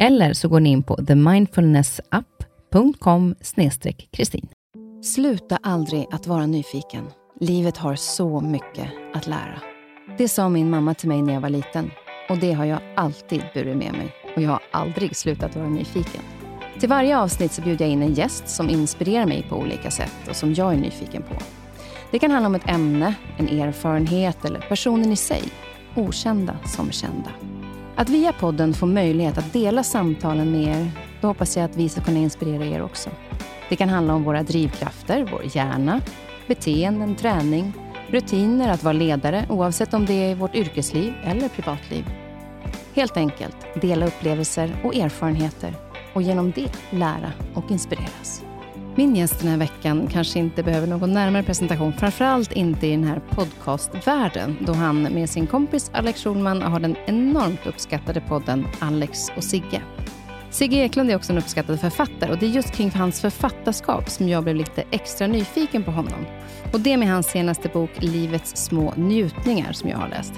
Eller så går ni in på themindfulnessapp.com kristin. Sluta aldrig att vara nyfiken. Livet har så mycket att lära. Det sa min mamma till mig när jag var liten och det har jag alltid burit med mig och jag har aldrig slutat vara nyfiken. Till varje avsnitt så bjuder jag in en gäst som inspirerar mig på olika sätt och som jag är nyfiken på. Det kan handla om ett ämne, en erfarenhet eller personen i sig. Okända som kända. Att via podden få möjlighet att dela samtalen med er, då hoppas jag att vi ska kunna inspirera er också. Det kan handla om våra drivkrafter, vår hjärna, beteenden, träning, rutiner att vara ledare oavsett om det är i vårt yrkesliv eller privatliv. Helt enkelt dela upplevelser och erfarenheter och genom det lära och inspireras. Min gäst den här veckan kanske inte behöver någon närmare presentation, framförallt inte i den här podcastvärlden, då han med sin kompis Alex Schulman har den enormt uppskattade podden Alex och Sigge. Sigge Eklund är också en uppskattad författare och det är just kring hans författarskap som jag blev lite extra nyfiken på honom. Och det med hans senaste bok Livets små njutningar som jag har läst.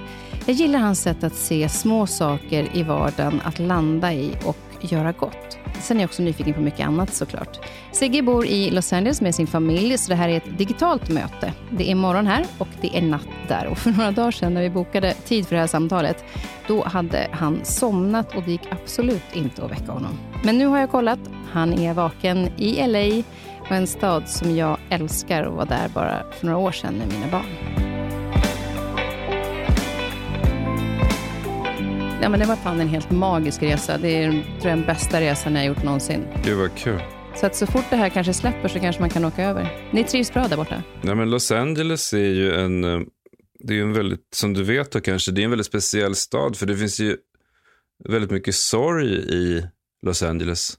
Jag gillar hans sätt att se små saker i vardagen att landa i och göra gott. Sen är jag också nyfiken på mycket annat såklart. Sigge bor i Los Angeles med sin familj, så det här är ett digitalt möte. Det är morgon här och det är natt där. Och för några dagar sedan när vi bokade tid för det här samtalet, då hade han somnat och det gick absolut inte att väcka honom. Men nu har jag kollat. Han är vaken i LA och en stad som jag älskar och var där bara för några år sedan med mina barn. Ja, men det var fan en helt magisk resa. Det är tror jag, den bästa resan jag gjort någonsin. Gud vad kul. Så att så fort det här kanske släpper så kanske man kan åka över. Ni trivs bra där borta? Ja, men Los Angeles är ju en, eh, det är en väldigt, som du vet då kanske, det är en väldigt speciell stad. För det finns ju väldigt mycket sorg i Los Angeles.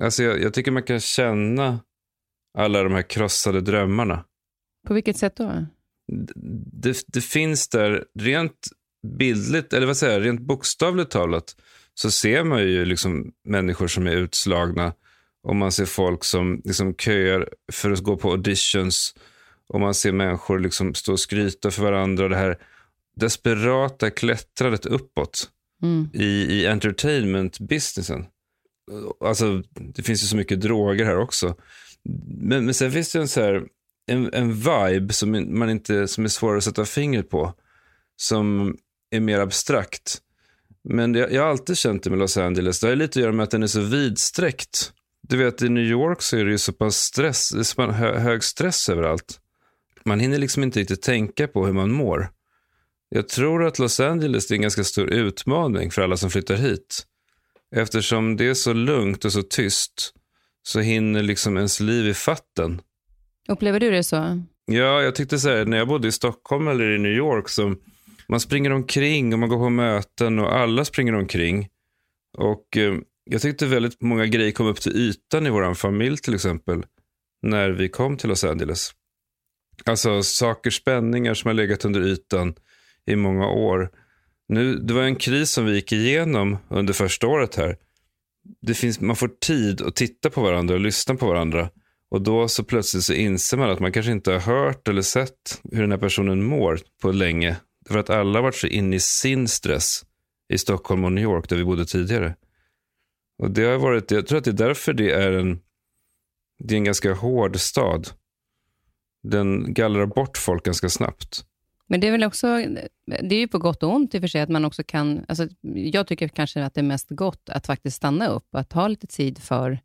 Alltså jag, jag tycker man kan känna alla de här krossade drömmarna. På vilket sätt då? Det, det finns där, rent bildligt, eller vad säger jag, rent bokstavligt talat, så ser man ju liksom människor som är utslagna. Och man ser folk som liksom köar för att gå på auditions. Och man ser människor liksom stå och skryta för varandra. Det här desperata klättrandet uppåt mm. i, i entertainment-businessen. Alltså, det finns ju så mycket droger här också. Men, men sen finns det en, så här, en, en vibe som, man inte, som är svår att sätta fingret på. Som är mer abstrakt. Men jag, jag har alltid känt det med Los Angeles. Det har lite att göra med att den är så vidsträckt. Du vet, i New York så är det ju så pass stress, så hö, hög stress överallt. Man hinner liksom inte riktigt tänka på hur man mår. Jag tror att Los Angeles är en ganska stor utmaning för alla som flyttar hit. Eftersom det är så lugnt och så tyst så hinner liksom ens liv i fatten. Upplever du det så? Ja, jag tyckte så här, när jag bodde i Stockholm eller i New York så man springer omkring och man går på möten och alla springer omkring. Och eh, jag tyckte väldigt många grejer kom upp till ytan i vår familj till exempel. När vi kom till Los Angeles. Alltså saker, spänningar som har legat under ytan i många år. Nu, det var en kris som vi gick igenom under första året här. Det finns, man får tid att titta på varandra och lyssna på varandra. Och då så plötsligt så inser man att man kanske inte har hört eller sett hur den här personen mår på länge. För att alla varit så inne i sin stress i Stockholm och New York där vi bodde tidigare. Och det har varit, jag tror att det är därför det är en, det är en ganska hård stad. den gallrar bort folk ganska snabbt. Men det är väl också, det är ju på gott och ont i och för sig, att man också kan, alltså jag tycker kanske att det är mest gott att faktiskt stanna upp, att ha lite tid för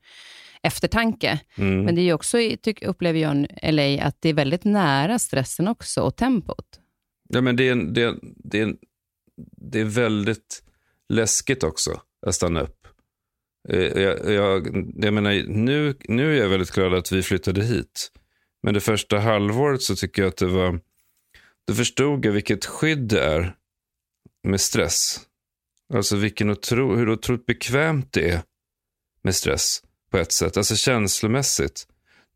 eftertanke. Mm. Men det är också, tyck, upplever jag LA, att det är väldigt nära stressen också och tempot. Ja, men det är, det, det, det är väldigt läskigt också att stanna upp. Eh, jag, jag, jag menar, nu, nu är jag väldigt glad att vi flyttade hit. Men det första halvåret så tycker jag att det var... Då förstod jag vilket skydd det är med stress. Alltså vilken otro, hur otroligt bekvämt det är med stress på ett sätt. Alltså känslomässigt.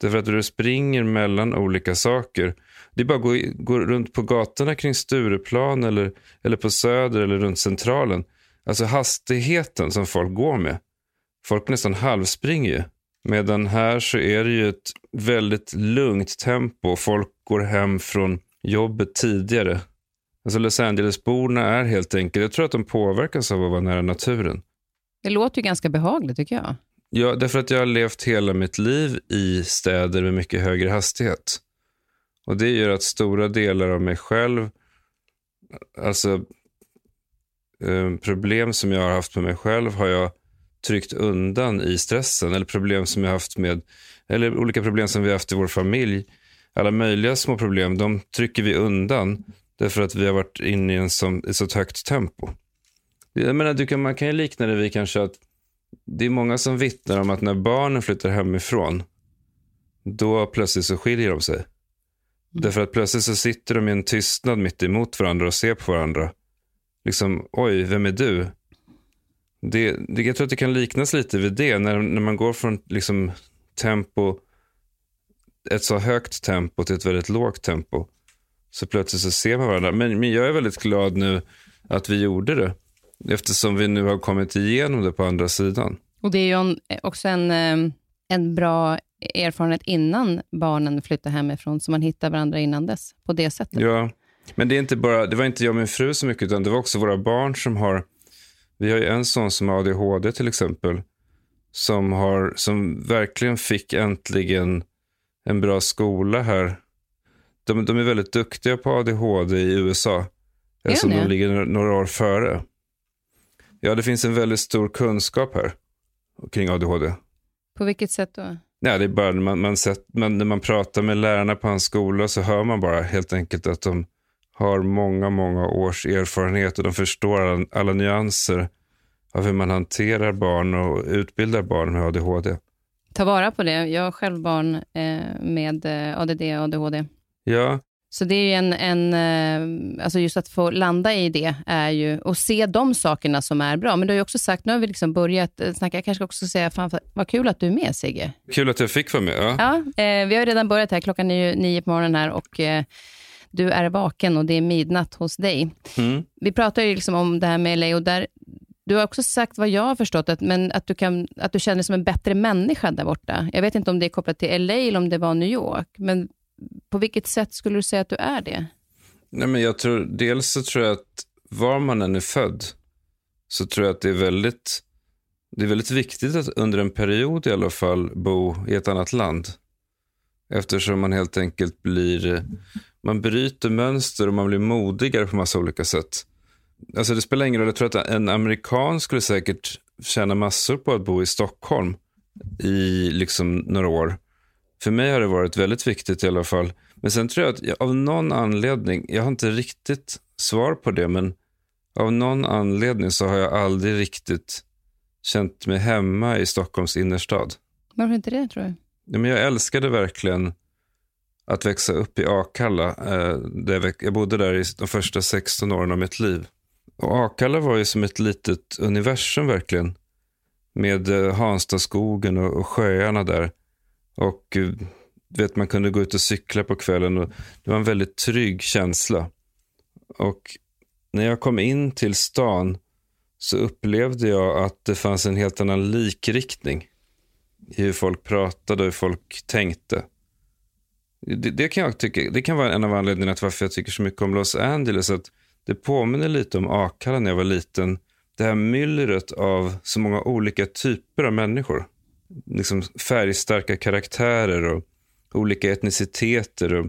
Därför att du springer mellan olika saker. Det är bara att gå, gå runt på gatorna kring Stureplan eller, eller på Söder eller runt Centralen. Alltså hastigheten som folk går med. Folk nästan halvspringer ju. Medan här så är det ju ett väldigt lugnt tempo. Folk går hem från jobbet tidigare. Alltså Los Angeles-borna är helt enkelt, jag tror att de påverkas av att vara nära naturen. Det låter ju ganska behagligt tycker jag. Ja, därför att jag har levt hela mitt liv i städer med mycket högre hastighet. Och det gör att stora delar av mig själv, alltså eh, problem som jag har haft med mig själv har jag tryckt undan i stressen. Eller problem som jag haft med, eller olika problem som vi har haft i vår familj. Alla möjliga små problem, de trycker vi undan därför att vi har varit inne i en sån, ett så högt tempo. Jag menar, du kan, man kan ju likna det vid kanske att det är många som vittnar om att när barnen flyttar hemifrån, då plötsligt så skiljer de sig. Därför att plötsligt så sitter de i en tystnad mitt emot varandra och ser på varandra. Liksom, oj, vem är du? Det, det, jag tror att det kan liknas lite vid det, när, när man går från liksom, tempo, ett så högt tempo till ett väldigt lågt tempo. Så plötsligt så ser man varandra. Men, men jag är väldigt glad nu att vi gjorde det. Eftersom vi nu har kommit igenom det på andra sidan. Och Det är ju en, också en, eh, en bra erfarenhet innan barnen flyttar hemifrån, så man hittar varandra innan dess på det sättet. Ja, men det, är inte bara, det var inte jag och min fru så mycket, utan det var också våra barn som har... Vi har ju en son som har ADHD till exempel, som, har, som verkligen fick äntligen en bra skola här. De, de är väldigt duktiga på ADHD i USA, eftersom de ligger några år före. Ja, det finns en väldigt stor kunskap här kring ADHD. På vilket sätt då? Ja, det är bara när man, man, sett, man, när man pratar med lärarna på hans skola så hör man bara helt enkelt att de har många, många års erfarenhet och de förstår alla, alla nyanser av hur man hanterar barn och utbildar barn med ADHD. Ta vara på det. Jag har själv barn eh, med eh, ADD och ADHD. Ja, så det är en, en, eh, alltså just att få landa i det är ju, och se de sakerna som är bra. Men du har ju också sagt, nu har vi liksom börjat eh, snacka, jag kanske ska också säga, fan vad kul att du är med Sigge. Kul att jag fick vara med. Ja, ja eh, vi har redan börjat här, klockan är ju nio på morgonen här och eh, du är vaken och det är midnatt hos dig. Mm. Vi pratar ju liksom om det här med LA och där, du har också sagt, vad jag har förstått, att, men att, du kan, att du känner dig som en bättre människa där borta. Jag vet inte om det är kopplat till LA eller om det var New York, men på vilket sätt skulle du säga att du är det? Nej, men jag tror, dels så tror jag att var man än är född så tror jag att det är väldigt, det är väldigt viktigt att under en period i alla fall bo i ett annat land. Eftersom man helt enkelt blir, man bryter mönster och man blir modigare på massa olika sätt. Alltså det spelar ingen roll, jag tror att en amerikan skulle säkert tjäna massor på att bo i Stockholm i liksom några år. För mig har det varit väldigt viktigt i alla fall. Men sen tror jag att jag, av någon anledning, jag har inte riktigt svar på det, men av någon anledning så har jag aldrig riktigt känt mig hemma i Stockholms innerstad. Varför inte det tror du? Ja, men jag älskade verkligen att växa upp i Akalla. Eh, jag bodde där i de första 16 åren av mitt liv. Och Akalla var ju som ett litet universum verkligen. Med eh, Hanstaskogen och sjöarna där. Och eh, vet, man kunde gå ut och cykla på kvällen. Och det var en väldigt trygg känsla. Och när jag kom in till stan så upplevde jag att det fanns en helt annan likriktning i hur folk pratade och hur folk tänkte. Det, det, kan jag tycka, det kan vara en av anledningarna till varför jag tycker så mycket om Los Angeles. Att det påminner lite om Akalla när jag var liten. Det här myllret av så många olika typer av människor liksom färgstarka karaktärer och olika etniciteter och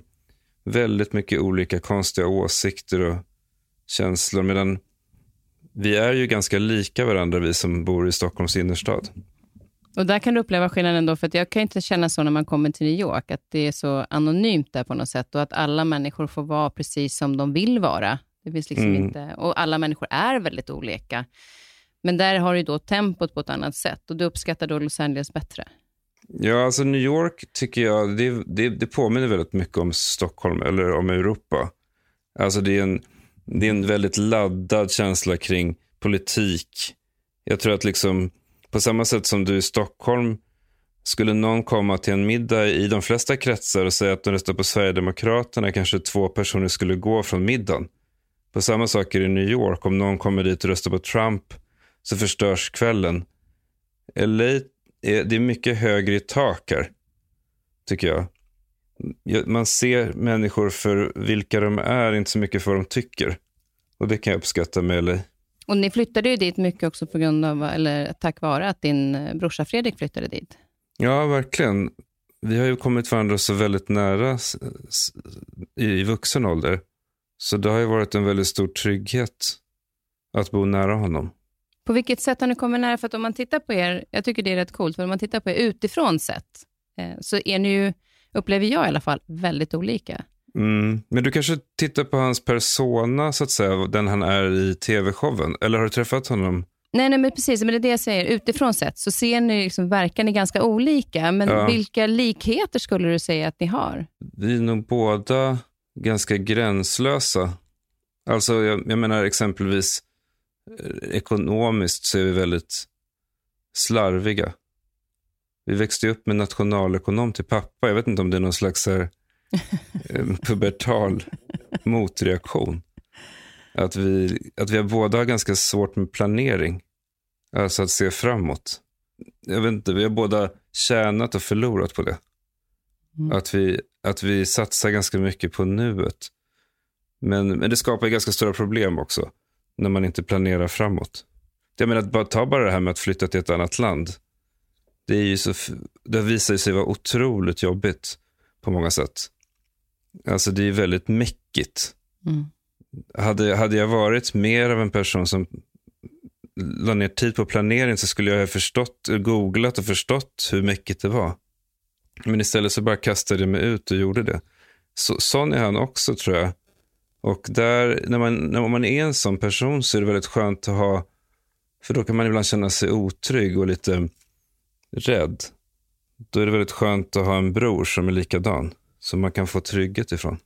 väldigt mycket olika konstiga åsikter och känslor. Medan vi är ju ganska lika varandra, vi som bor i Stockholms innerstad. Och där kan du uppleva skillnaden då, för jag kan inte känna så när man kommer till New York, att det är så anonymt där på något sätt och att alla människor får vara precis som de vill vara. Det finns liksom mm. inte, och alla människor är väldigt olika. Men där har du då tempot på ett annat sätt och du uppskattar då Los Angeles bättre. Ja, alltså New York tycker jag, det, det, det påminner väldigt mycket om Stockholm eller om Europa. Alltså det är, en, det är en väldigt laddad känsla kring politik. Jag tror att liksom, på samma sätt som du i Stockholm, skulle någon komma till en middag i de flesta kretsar och säga att de röstar på Sverigedemokraterna, kanske två personer skulle gå från middagen. På samma sak är det i New York, om någon kommer dit och röstar på Trump så förstörs kvällen. LA, är, det är mycket högre i tak här, tycker jag. Man ser människor för vilka de är, inte så mycket för vad de tycker. Och det kan jag uppskatta med LA. Och ni flyttade ju dit mycket också på grund av, eller tack vare att din eh, brorsa Fredrik flyttade dit. Ja, verkligen. Vi har ju kommit varandra så väldigt nära i vuxen ålder. Så det har ju varit en väldigt stor trygghet att bo nära honom. På vilket sätt har ni kommit nära? För att om man tittar på er, jag tycker det är rätt coolt, för om man tittar på er utifrån sett, eh, så är ni ju, upplever jag i alla fall, väldigt olika. Mm. Men du kanske tittar på hans persona, så att säga, den han är i tv-showen? Eller har du träffat honom? Nej, nej men precis. Men det är det jag säger. Utifrån sett så ser ni, liksom, verkar ni ganska olika. Men ja. vilka likheter skulle du säga att ni har? Vi är nog båda ganska gränslösa. Alltså, jag, jag menar exempelvis ekonomiskt så är vi väldigt slarviga. Vi växte upp med nationalekonom till pappa. Jag vet inte om det är någon slags här, eh, pubertal motreaktion. Att vi, att vi båda har ganska svårt med planering. Alltså att se framåt. Jag vet inte, vi har båda tjänat och förlorat på det. Mm. Att, vi, att vi satsar ganska mycket på nuet. Men, men det skapar ganska stora problem också. När man inte planerar framåt. Jag menar, bara, ta bara det här med att flytta till ett annat land. Det, är ju så, det visar sig vara otroligt jobbigt på många sätt. Alltså det är väldigt mäckigt. Mm. Hade, hade jag varit mer av en person som la ner tid på planering så skulle jag ha förstått, googlat och förstått hur mäckigt det var. Men istället så bara kastade jag mig ut och gjorde det. Så, sån är han också tror jag. Och där, när man, när man är en sån person så är det väldigt skönt att ha, för då kan man ibland känna sig otrygg och lite rädd. Då är det väldigt skönt att ha en bror som är likadan, som man kan få trygghet ifrån.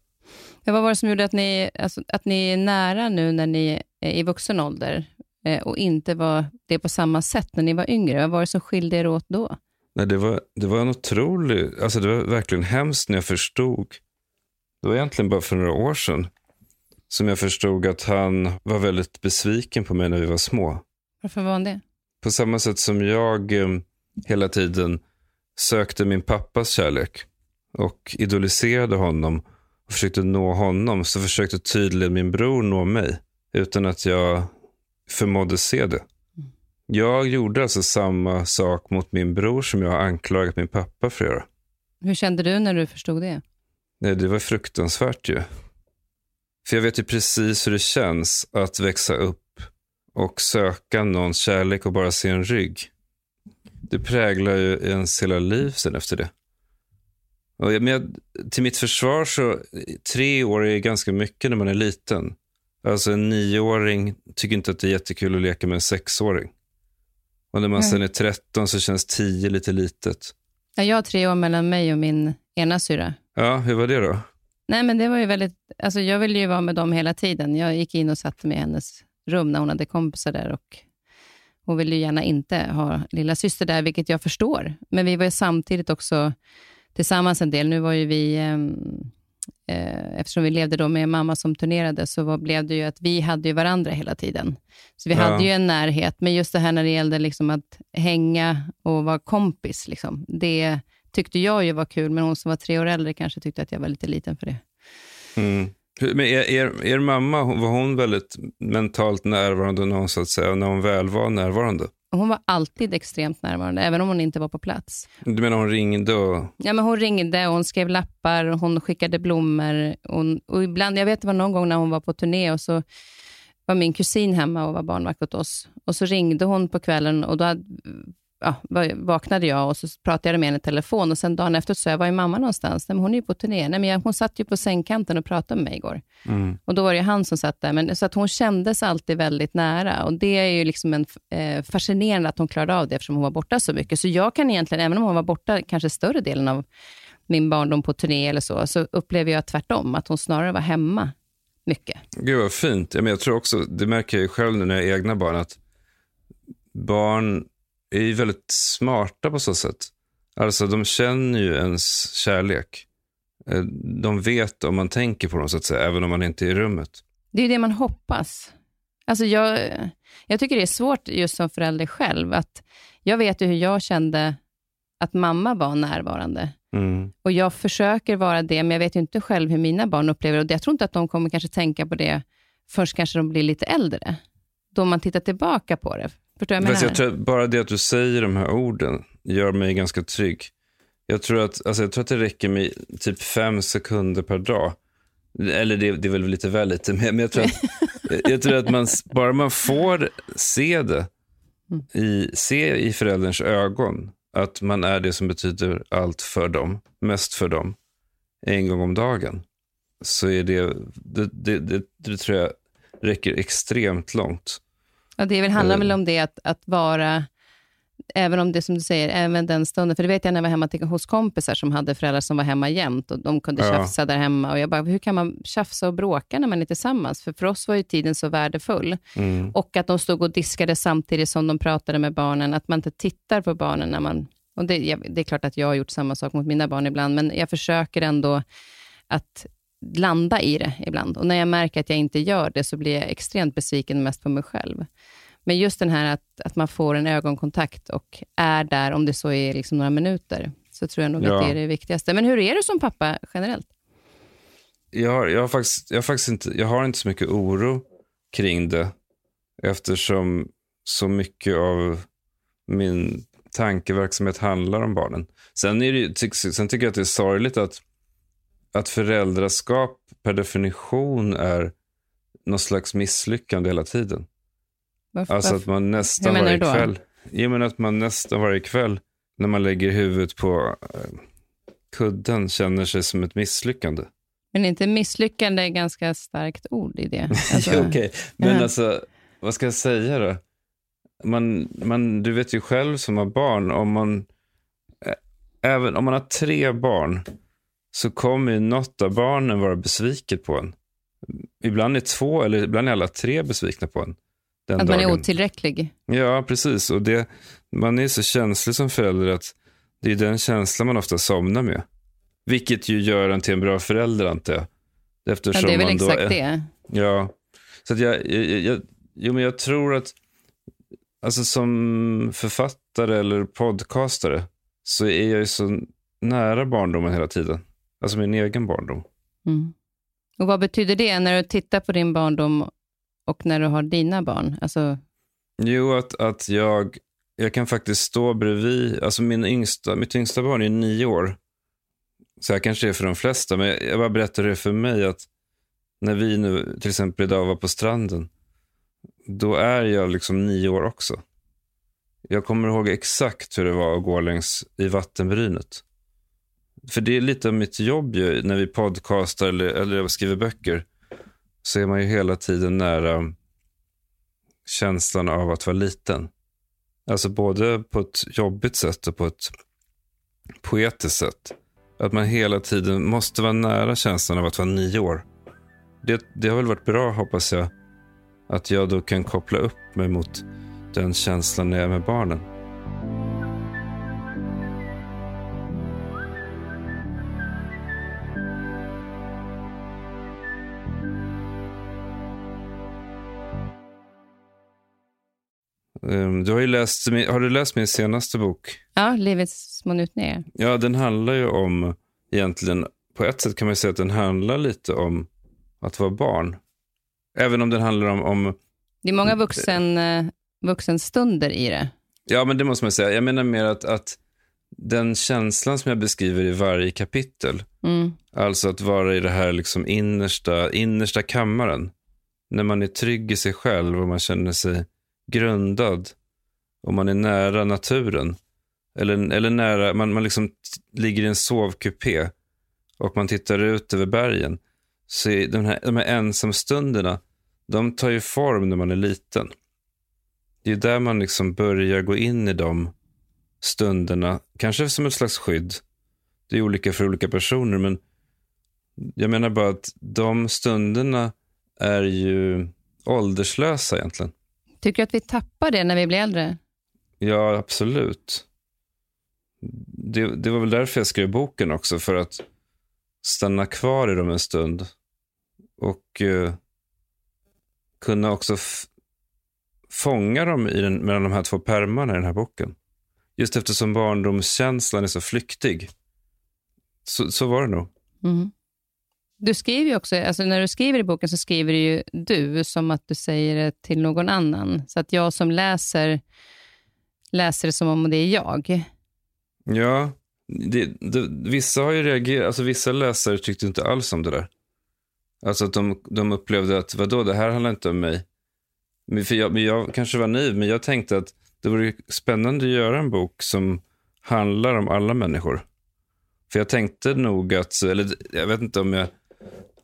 Ja, vad var det som gjorde att ni, alltså, att ni är nära nu när ni är i vuxen ålder eh, och inte var det på samma sätt när ni var yngre? Vad var det som skilde er åt då? Nej, det, var, det var en otrolig, alltså det var verkligen hemskt när jag förstod. Det var egentligen bara för några år sedan som jag förstod att han var väldigt besviken på mig när vi var små. Varför var han det? På samma sätt som jag eh, hela tiden sökte min pappas kärlek och idoliserade honom och försökte nå honom så försökte tydligen min bror nå mig utan att jag förmådde se det. Jag gjorde alltså samma sak mot min bror som jag har anklagat min pappa för att göra. Hur kände du när du förstod det? Nej, det var fruktansvärt ju. För jag vet ju precis hur det känns att växa upp och söka någons kärlek och bara se en rygg. Det präglar ju ens hela liv sen efter det. Och jag, men jag, till mitt försvar så, tre år är ganska mycket när man är liten. Alltså en nioåring tycker inte att det är jättekul att leka med en sexåring. Och när man mm. sen är 13 så känns 10 lite litet. Ja, jag har tre år mellan mig och min ena syra. Ja, hur var det då? Nej, men det var ju väldigt... Alltså jag ville ju vara med dem hela tiden. Jag gick in och satte mig i hennes rum när hon hade kompisar där och hon ville ju gärna inte ha lilla syster där, vilket jag förstår. Men vi var ju samtidigt också tillsammans en del. Nu var ju vi, ehm, eh, eftersom vi levde då med mamma som turnerade, så var, blev det ju att vi hade ju varandra hela tiden. Så vi ja. hade ju en närhet, men just det här när det gällde liksom att hänga och vara kompis, liksom, det tyckte jag ju var kul, men hon som var tre år äldre kanske tyckte att jag var lite liten för det. Mm. Men er, er, er, mamma, var hon väldigt mentalt närvarande när hon, så att säga, när hon väl var närvarande? hon var alltid extremt närvarande, även om hon inte var på plats. Du menar hon ringde och... Ja, men hon ringde och hon skrev lappar och hon skickade blommor. Hon, och ibland, jag vet det var någon gång när hon var på turné och så var min kusin hemma och var barnvakt åt oss. Och så ringde hon på kvällen och då hade, ja, vaknade jag och så pratade jag med henne i telefon och sen dagen efter så sa jag, var är mamma någonstans? Nej, men hon är ju på turné. Nej, men hon satt ju på sängkanten och pratade med mig igår. Mm. Och då var det han som satt där. Men, så att hon kändes alltid väldigt nära och det är ju liksom en, eh, fascinerande att hon klarade av det eftersom hon var borta så mycket. Så jag kan egentligen, även om hon var borta kanske större delen av min barndom på turné eller så, så upplever jag tvärtom, att hon snarare var hemma mycket. Gud vad fint. Jag tror också, det märker jag ju själv nu när jag har egna barn, att barn är ju väldigt smarta på så sätt. Alltså de känner ju ens kärlek. Eh, de vet om man tänker på dem så att säga, även om man inte är i rummet. Det är ju det man hoppas. Alltså jag, jag tycker det är svårt just som förälder själv. att Jag vet ju hur jag kände att mamma var närvarande. Mm. Och Jag försöker vara det, men jag vet ju inte själv hur mina barn upplever det. Jag tror inte att de kommer kanske tänka på det förrän kanske de blir lite äldre. Då man tittar tillbaka på det. Förstår jag, jag tror bara det att du säger de här orden gör mig ganska trygg. Jag tror att, alltså jag tror att det räcker med typ fem sekunder per dag. Eller det, det är väl lite väl lite, men jag tror att, jag tror att man, bara man får se det, i, se i förälderns ögon, att man är det som betyder allt för dem, mest för dem, en gång om dagen, så är det, det, det, det, det tror jag räcker extremt långt. Ja, det väl, handlar väl om det att, att vara, även om det som du säger, även den stunden, för det vet jag när jag var hemma till, hos kompisar som hade föräldrar som var hemma jämt och de kunde ja. tjafsa där hemma. Och jag bara, hur kan man tjafsa och bråka när man är tillsammans? För för oss var ju tiden så värdefull. Mm. Och att de stod och diskade samtidigt som de pratade med barnen, att man inte tittar på barnen när man... Och det, det är klart att jag har gjort samma sak mot mina barn ibland, men jag försöker ändå att landa i det ibland. Och när jag märker att jag inte gör det, så blir jag extremt besviken mest på mig själv. Men just den här att, att man får en ögonkontakt och är där, om det så är liksom några minuter, så tror jag nog ja. att det är det viktigaste. Men hur är du som pappa generellt? Jag har, jag har, faktiskt, jag har faktiskt inte, jag har inte så mycket oro kring det, eftersom så mycket av min tankeverksamhet handlar om barnen. Sen, är det, sen tycker jag att det är sorgligt att att föräldraskap per definition är något slags misslyckande hela tiden. Varför? Alltså att man nästan varje kväll, jag menar att man nästan varje kväll när man lägger huvudet på eh, kudden känner sig som ett misslyckande. Men inte misslyckande är ganska starkt ord i det? Alltså, Okej, okay. men ja. alltså, vad ska jag säga då? Man, man, du vet ju själv som har barn, om man, även om man har tre barn, så kommer ju något av barnen vara besviket på en. Ibland är två eller ibland är alla tre besvikna på en. Den att dagen. man är otillräcklig. Ja, precis. Och det, man är så känslig som förälder att det är den känslan man ofta somnar med. Vilket ju gör en till en bra förälder, antar jag. Eftersom ja, det är väl exakt är, det. Ja, så att jag, jag, jag, jo, men jag tror att alltså som författare eller podcastare så är jag ju så nära barndomen hela tiden. Alltså min egen barndom. Mm. Och Vad betyder det när du tittar på din barndom och när du har dina barn? Alltså... Jo, att, att jag, jag kan faktiskt stå bredvid. Alltså min yngsta, mitt yngsta barn är nio år. Så här kanske det är för de flesta, men jag bara berättar det för mig att när vi nu till exempel idag var på stranden, då är jag liksom nio år också. Jag kommer ihåg exakt hur det var att gå längs i vattenbrynet. För det är lite av mitt jobb ju, när vi podcastar eller, eller skriver böcker. Så är man ju hela tiden nära känslan av att vara liten. Alltså både på ett jobbigt sätt och på ett poetiskt sätt. Att man hela tiden måste vara nära känslan av att vara nio år. Det, det har väl varit bra, hoppas jag, att jag då kan koppla upp mig mot den känslan när jag är med barnen. Du har, ju läst, har du läst min senaste bok? Ja, Livets små njutningar. Ja, den handlar ju om, egentligen, på ett sätt kan man säga att den handlar lite om att vara barn. Även om den handlar om... om det är många vuxen, eh, vuxenstunder i det. Ja, men det måste man säga. Jag menar mer att, att den känslan som jag beskriver i varje kapitel, Mm. alltså att vara i det här liksom innersta, innersta kammaren, när man är trygg i sig själv och man känner sig grundad och man är nära naturen, eller, eller nära, man, man liksom ligger i en sovkupé och man tittar ut över bergen, så de här, de här ensamstunderna, de tar ju form när man är liten. Det är där man liksom börjar gå in i de stunderna, kanske som ett slags skydd. Det är olika för olika personer, men jag menar bara att de stunderna är ju ålderslösa egentligen. Tycker du att vi tappar det när vi blir äldre? Ja, absolut. Det, det var väl därför jag skrev boken också, för att stanna kvar i dem en stund. Och eh, kunna också fånga dem i den, mellan de här två pärmarna i den här boken. Just eftersom barndomskänslan är så flyktig. Så, så var det nog. Mm. Du skriver ju också, alltså när du skriver i boken så skriver du ju du som att du säger det till någon annan. Så att jag som läser läser det som om det är jag. Ja, det, det, vissa har ju reagerat, alltså vissa läsare tyckte inte alls om det där. Alltså att de, de upplevde att, vadå, det här handlar inte om mig. Men för jag, men jag kanske var naiv, men jag tänkte att det vore spännande att göra en bok som handlar om alla människor. För jag tänkte nog att, eller jag vet inte om jag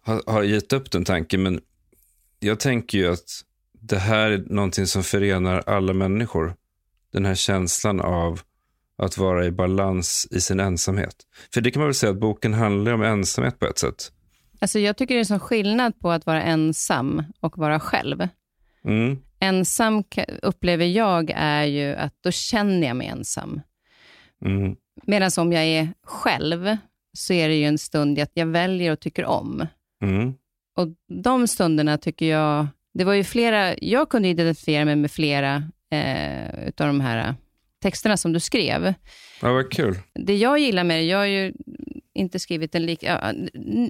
har, har gett upp den tanken, men jag tänker ju att det här är någonting som förenar alla människor. Den här känslan av att vara i balans i sin ensamhet. För det kan man väl säga att boken handlar om ensamhet på ett sätt. Alltså jag tycker det är en skillnad på att vara ensam och vara själv. Mm. Ensam upplever jag är ju att då känner jag mig ensam. Mm. Medan om jag är själv så är det ju en stund att jag väljer och tycker om. Mm. Och de stunderna tycker jag, det var ju flera, jag kunde identifiera mig med flera eh, utav de här texterna som du skrev. Ja, vad kul. Det jag gillar med det, jag har ju inte skrivit en lik, ja,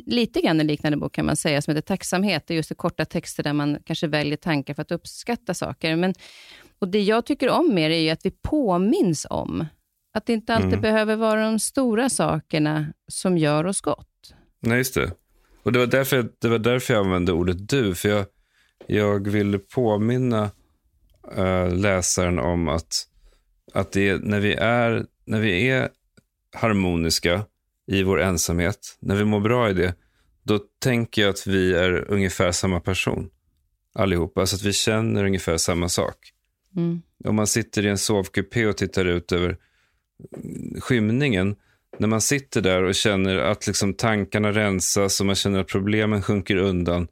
lite grann en liknande bok kan man säga, som heter Tacksamhet. Det är just det korta texter där man kanske väljer tankar för att uppskatta saker. Men, och det jag tycker om med det är ju att vi påminns om att det inte alltid Mm. behöver vara de stora sakerna som gör oss gott. Nej, just det. Och det var därför, det var därför jag använde ordet du. För jag, jag ville påminna eh, läsaren om att, att det, är- när, vi är, när vi är harmoniska i vår ensamhet, när vi mår bra i det, då tänker jag att vi är ungefär samma person. Allihopa. Alltså att vi känner ungefär samma sak. Mm. Om man sitter i en sovkupé och tittar ut över skymningen, när man sitter där och känner att liksom tankarna rensas och man känner att problemen sjunker undan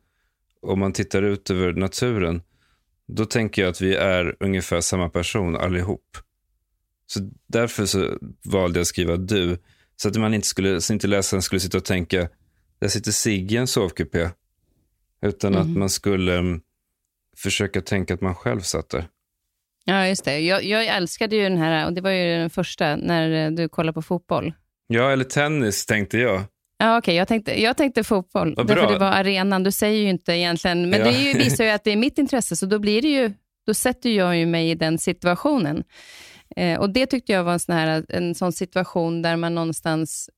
och man tittar ut över naturen, då tänker jag att vi är ungefär samma person allihop. Så därför så valde jag att skriva du, så att man inte skulle, så inte läsaren skulle sitta och tänka, där sitter Sigge i en sovkupé, utan att man skulle mm, försöka tänka att man själv satt där. Ja, just det. Jag, jag älskade ju den här, och det var ju den första, när eh, du kollade på fotboll. Ja, eller tennis tänkte jag. Ja, okej. Jag, tänkte, jag tänkte fotboll, Vad därför bra. det var arenan. Du säger ju inte egentligen, men Ja. det ju, visar ju att det är mitt intresse, så då blir det ju, då sätter jag ju mig i den situationen. Eh, och det tyckte jag var en sån, här, en sån situation där man någonstans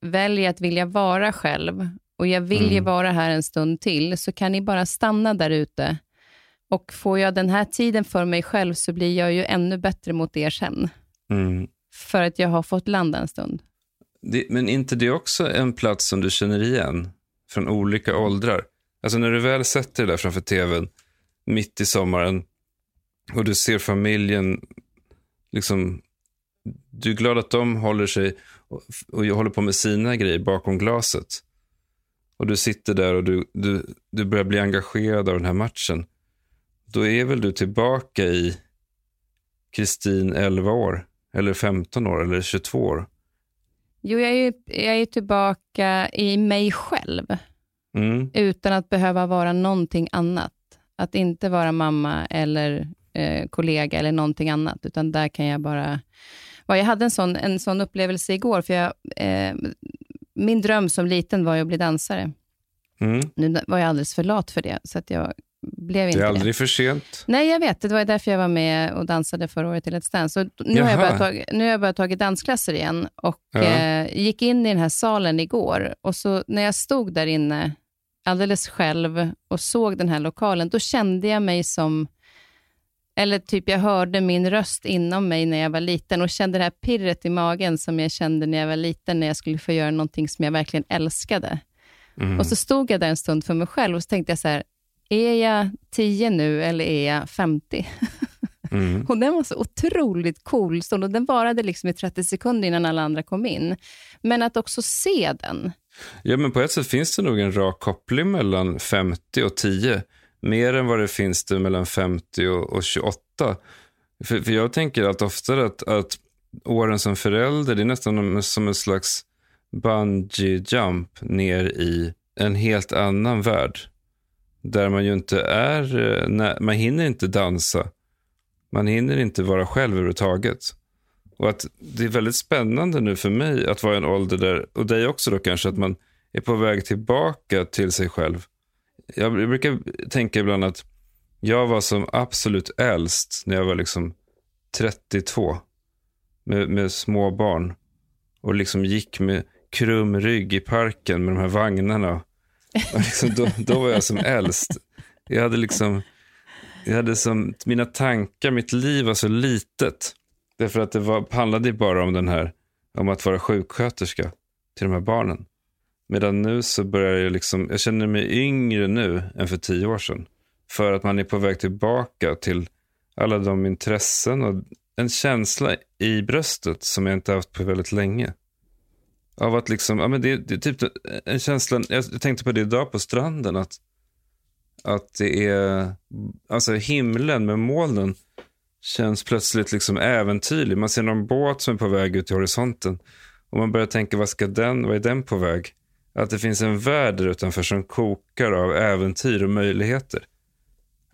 väljer att vilja vara själv. Och jag vill ju Mm. vara här en stund till, så kan ni bara stanna där ute. Och får jag den här tiden för mig själv så blir jag ju ännu bättre mot er sen. Mm. För att jag har fått landa en stund. Det, men inte det också en plats som du känner igen från olika åldrar? Alltså när du väl sätter dig där framför tvn mitt i sommaren och du ser familjen, liksom, du är glad att de håller sig och, och håller på med sina grejer bakom glaset. Och du sitter där och du, du, du börjar bli engagerad av den här matchen. Då är väl du tillbaka i Kristin 11 år, eller 15 år, eller 22 år. Jo, jag är jag är tillbaka i mig själv, Mm. utan att behöva vara någonting annat. Att inte vara mamma eller eh, kollega eller någonting annat, utan där kan jag bara... Ja, jag hade en sån, en sån upplevelse igår, för jag, eh, min dröm som liten var ju att bli dansare. Mm. Nu var jag alldeles för lat för det, så att jag blev inte det. det. är aldrig för sent. Nej, jag vet. Det var därför jag var med och dansade förra året i Let's Dance. Så nu, har jag börjat, tag, nu har jag börjat tagit dansklasser igen och ja. eh, gick in i den här salen igår. Och så när jag stod där inne alldeles själv och såg den här lokalen, då kände jag mig som eller typ jag hörde min röst inom mig när jag var liten och kände det här pirret i magen som jag kände när jag var liten, när jag skulle få göra någonting som jag verkligen älskade. Mm. Och så stod jag där en stund för mig själv och så tänkte jag så här, är jag 10 nu eller är jag 50? Mm. och den var så otroligt cool stund och den varade liksom i 30 sekunder innan alla andra kom in. Men att också se den. Ja, men på ett sätt finns det nog en rak koppling mellan 50 och 10. Mer än vad det finns det mellan 50 och, och 28. För, för jag tänker allt oftare att, att åren som förälder, det är nästan som en slags bungee jump ner i en helt annan värld. Där man ju inte är, eh, man hinner inte dansa. Man hinner inte vara själv överhuvudtaget. Och att det är väldigt spännande nu för mig att vara i en ålder där, och dig också då kanske, att man är på väg tillbaka till sig själv. Jag brukar tänka ibland att jag var som absolut äldst när jag var liksom 32 med, med små barn och liksom gick med krum rygg i parken med de här vagnarna. Liksom, då, då var jag som äldst. Jag hade liksom, jag hade som, mina tankar, mitt liv var så litet. Därför att det var, handlade bara om den här, om att vara sjuksköterska till de här barnen. Medan nu så börjar jag liksom, jag känner mig yngre nu än för tio år sedan. För att man är på väg tillbaka till alla de intressen och en känsla i bröstet som jag inte haft på väldigt länge. Av att liksom, ja men det, det är typ en känsla, jag tänkte på det idag på stranden, att, att det är, alltså himlen med molnen känns plötsligt liksom äventyrlig. Man ser någon båt som är på väg ut i horisonten och man börjar tänka, vad ska den, vad är den på väg? Att det finns en värld där utanför som kokar av äventyr och möjligheter.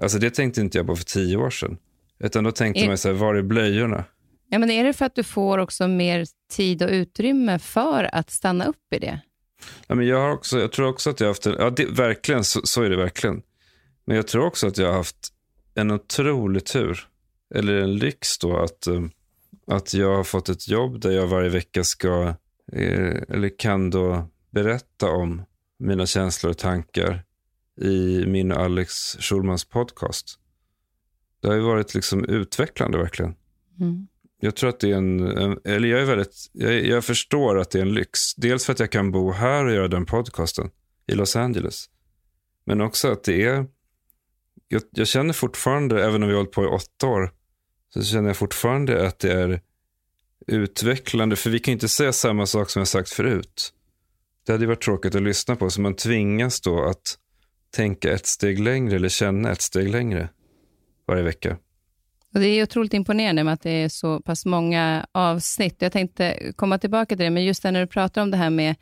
Alltså det tänkte inte jag på för tio år sedan. Utan då tänkte är... man så här, var är blöjorna? Ja, men är det för att du får också mer tid och utrymme för att stanna upp i det? Ja, men jag, har också, jag tror också att jag har haft, en, ja det, verkligen, så, så, är det verkligen. Men jag tror också att jag har haft en otrolig tur, eller en lyx då, att, eh, att jag har fått ett jobb där jag varje vecka ska, eh, eller kan då berätta om mina känslor och tankar i min och Alex Schulmans podcast. Det har ju varit liksom utvecklande verkligen. Mm. Jag tror att det är en, eller jag är väldigt, jag, jag, förstår att det är en lyx. Dels för att jag kan bo här och göra den podcasten i Los Angeles. Men också att det är, jag, jag känner fortfarande, även om vi har hållit på i åtta år, så känner jag fortfarande att det är utvecklande. För vi kan inte säga samma sak som jag sagt förut. Det hade varit tråkigt att lyssna på, så man tvingas då att tänka ett steg längre eller känna ett steg längre varje vecka. Och det är otroligt imponerande med att det är så pass många avsnitt. Jag tänkte komma tillbaka till det, men just när du pratar om det här med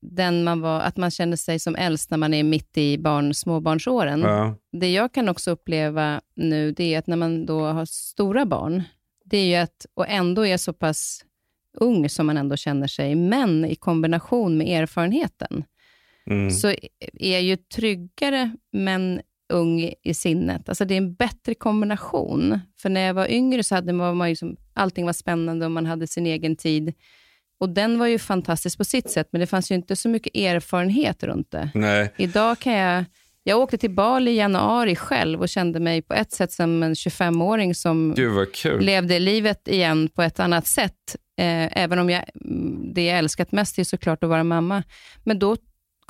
den man var, att man känner sig som äldst när man är mitt i barn, småbarnsåren. Ja. Det jag kan också uppleva nu, det är att när man då har stora barn, det är ju att, och ändå är så pass ung som man ändå känner sig, men i kombination med erfarenheten, mm. så är jag ju tryggare, men ung i sinnet. Alltså det är en bättre kombination. För när jag var yngre så hade man, man ju som, allting var spännande och man hade sin egen tid. Och den var ju fantastisk på sitt sätt, men det fanns ju inte så mycket erfarenhet runt det. Nej. Idag kan jag... Jag åkte till Bali i januari själv och kände mig på ett sätt som en 25-åring som levde livet igen på ett annat sätt. Eh, även om jag, det jag älskat mest är såklart att vara mamma. Men då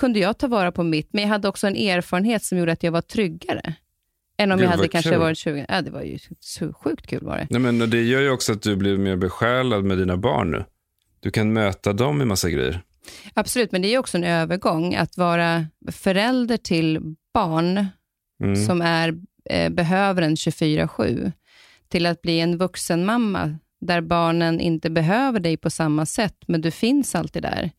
kunde jag ta vara på mitt, men jag hade också en erfarenhet som gjorde att jag var tryggare. Än om Gud, jag hade kanske kul. varit 20. Ja, det var ju så sjukt kul var det. Nej, men det gör ju också att du blir mer besjälad med dina barn nu. Du kan möta dem i massa grejer. Absolut, men det är också en övergång. Att vara förälder till barn mm. som är, eh, behöver en 24-7, till att bli en vuxen mamma där barnen inte behöver dig på samma sätt, men du finns alltid där.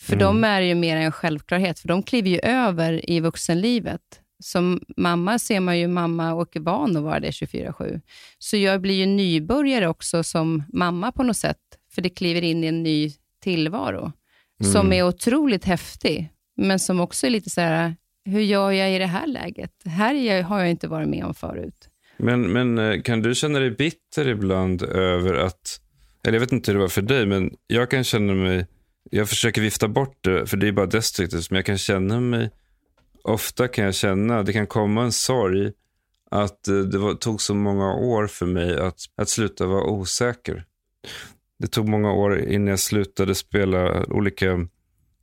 För mm. dem är det ju mer en självklarhet, för de kliver ju över i vuxenlivet. Som mamma ser man ju mamma och är van att vara det 24-7. Så jag blir ju nybörjare också som mamma på något sätt, för det kliver in i en ny tillvaro, mm. som är otroligt häftig, men som också är lite så här hur gör jag i det här läget? Här har jag inte varit med om förut. Men, men eh, kan du känna dig bitter ibland över att, eller jag vet inte hur det var för dig, men jag kan känna mig, jag försöker vifta bort det, för det är bara destruktivt, men jag kan känna mig, ofta kan jag känna, det kan komma en sorg, att eh, det var, tog så många år för mig att, att sluta vara osäker. Det tog många år innan jag slutade spela olika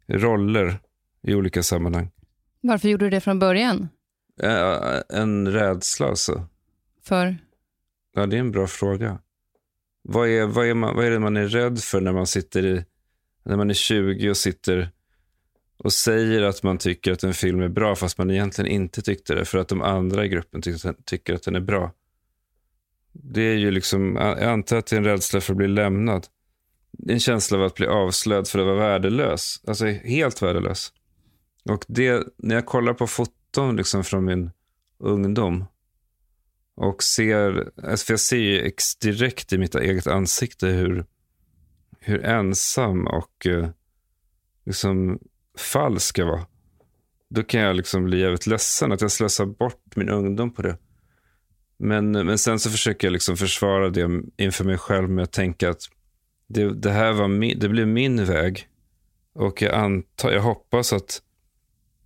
roller i olika sammanhang. Varför gjorde du det från början? En rädsla alltså. För? Ja, det är en bra fråga. Vad är, vad, är man, vad är det man är rädd för när man sitter i, när man är 20 och sitter och säger att man tycker att en film är bra fast man egentligen inte tyckte det för att de andra i gruppen tycker, tycker att den är bra. Det är ju liksom, jag antar att det är en rädsla för att bli lämnad. En känsla av att bli avslöjad för att vara värdelös. Alltså helt värdelös. Och det, när jag kollar på foton liksom från min ungdom och ser, alltså för jag ser ju direkt i mitt eget ansikte hur, hur ensam och eh, liksom falsk jag var. Då kan jag liksom bli jävligt ledsen att jag slösar bort min ungdom på det. Men, men sen så försöker jag liksom försvara det inför mig själv med att tänka att det, det här var min, det blev min väg. Och jag, antar, jag hoppas att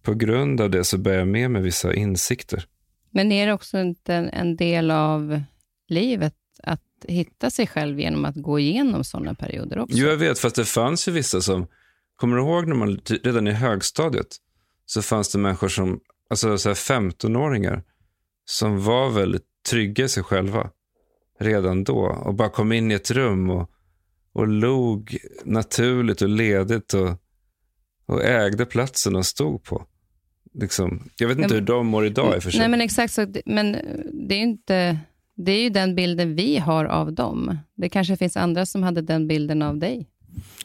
på grund av det så bär jag med mig vissa insikter. Men är det också inte en del av livet att hitta sig själv genom att gå igenom sådana perioder också? Jo, jag vet, fast det fanns ju vissa som, kommer du ihåg när man redan i högstadiet så fanns det människor som, alltså 15-åringar som var väldigt trygga i sig själva redan då och bara kom in i ett rum och, och log naturligt och ledigt och, och ägde platsen och stod på. Liksom, jag vet inte hur de mår idag i och för sig. Nej, men exakt så. Men det är, inte, det är ju den bilden vi har av dem. Det kanske finns andra som hade den bilden av dig.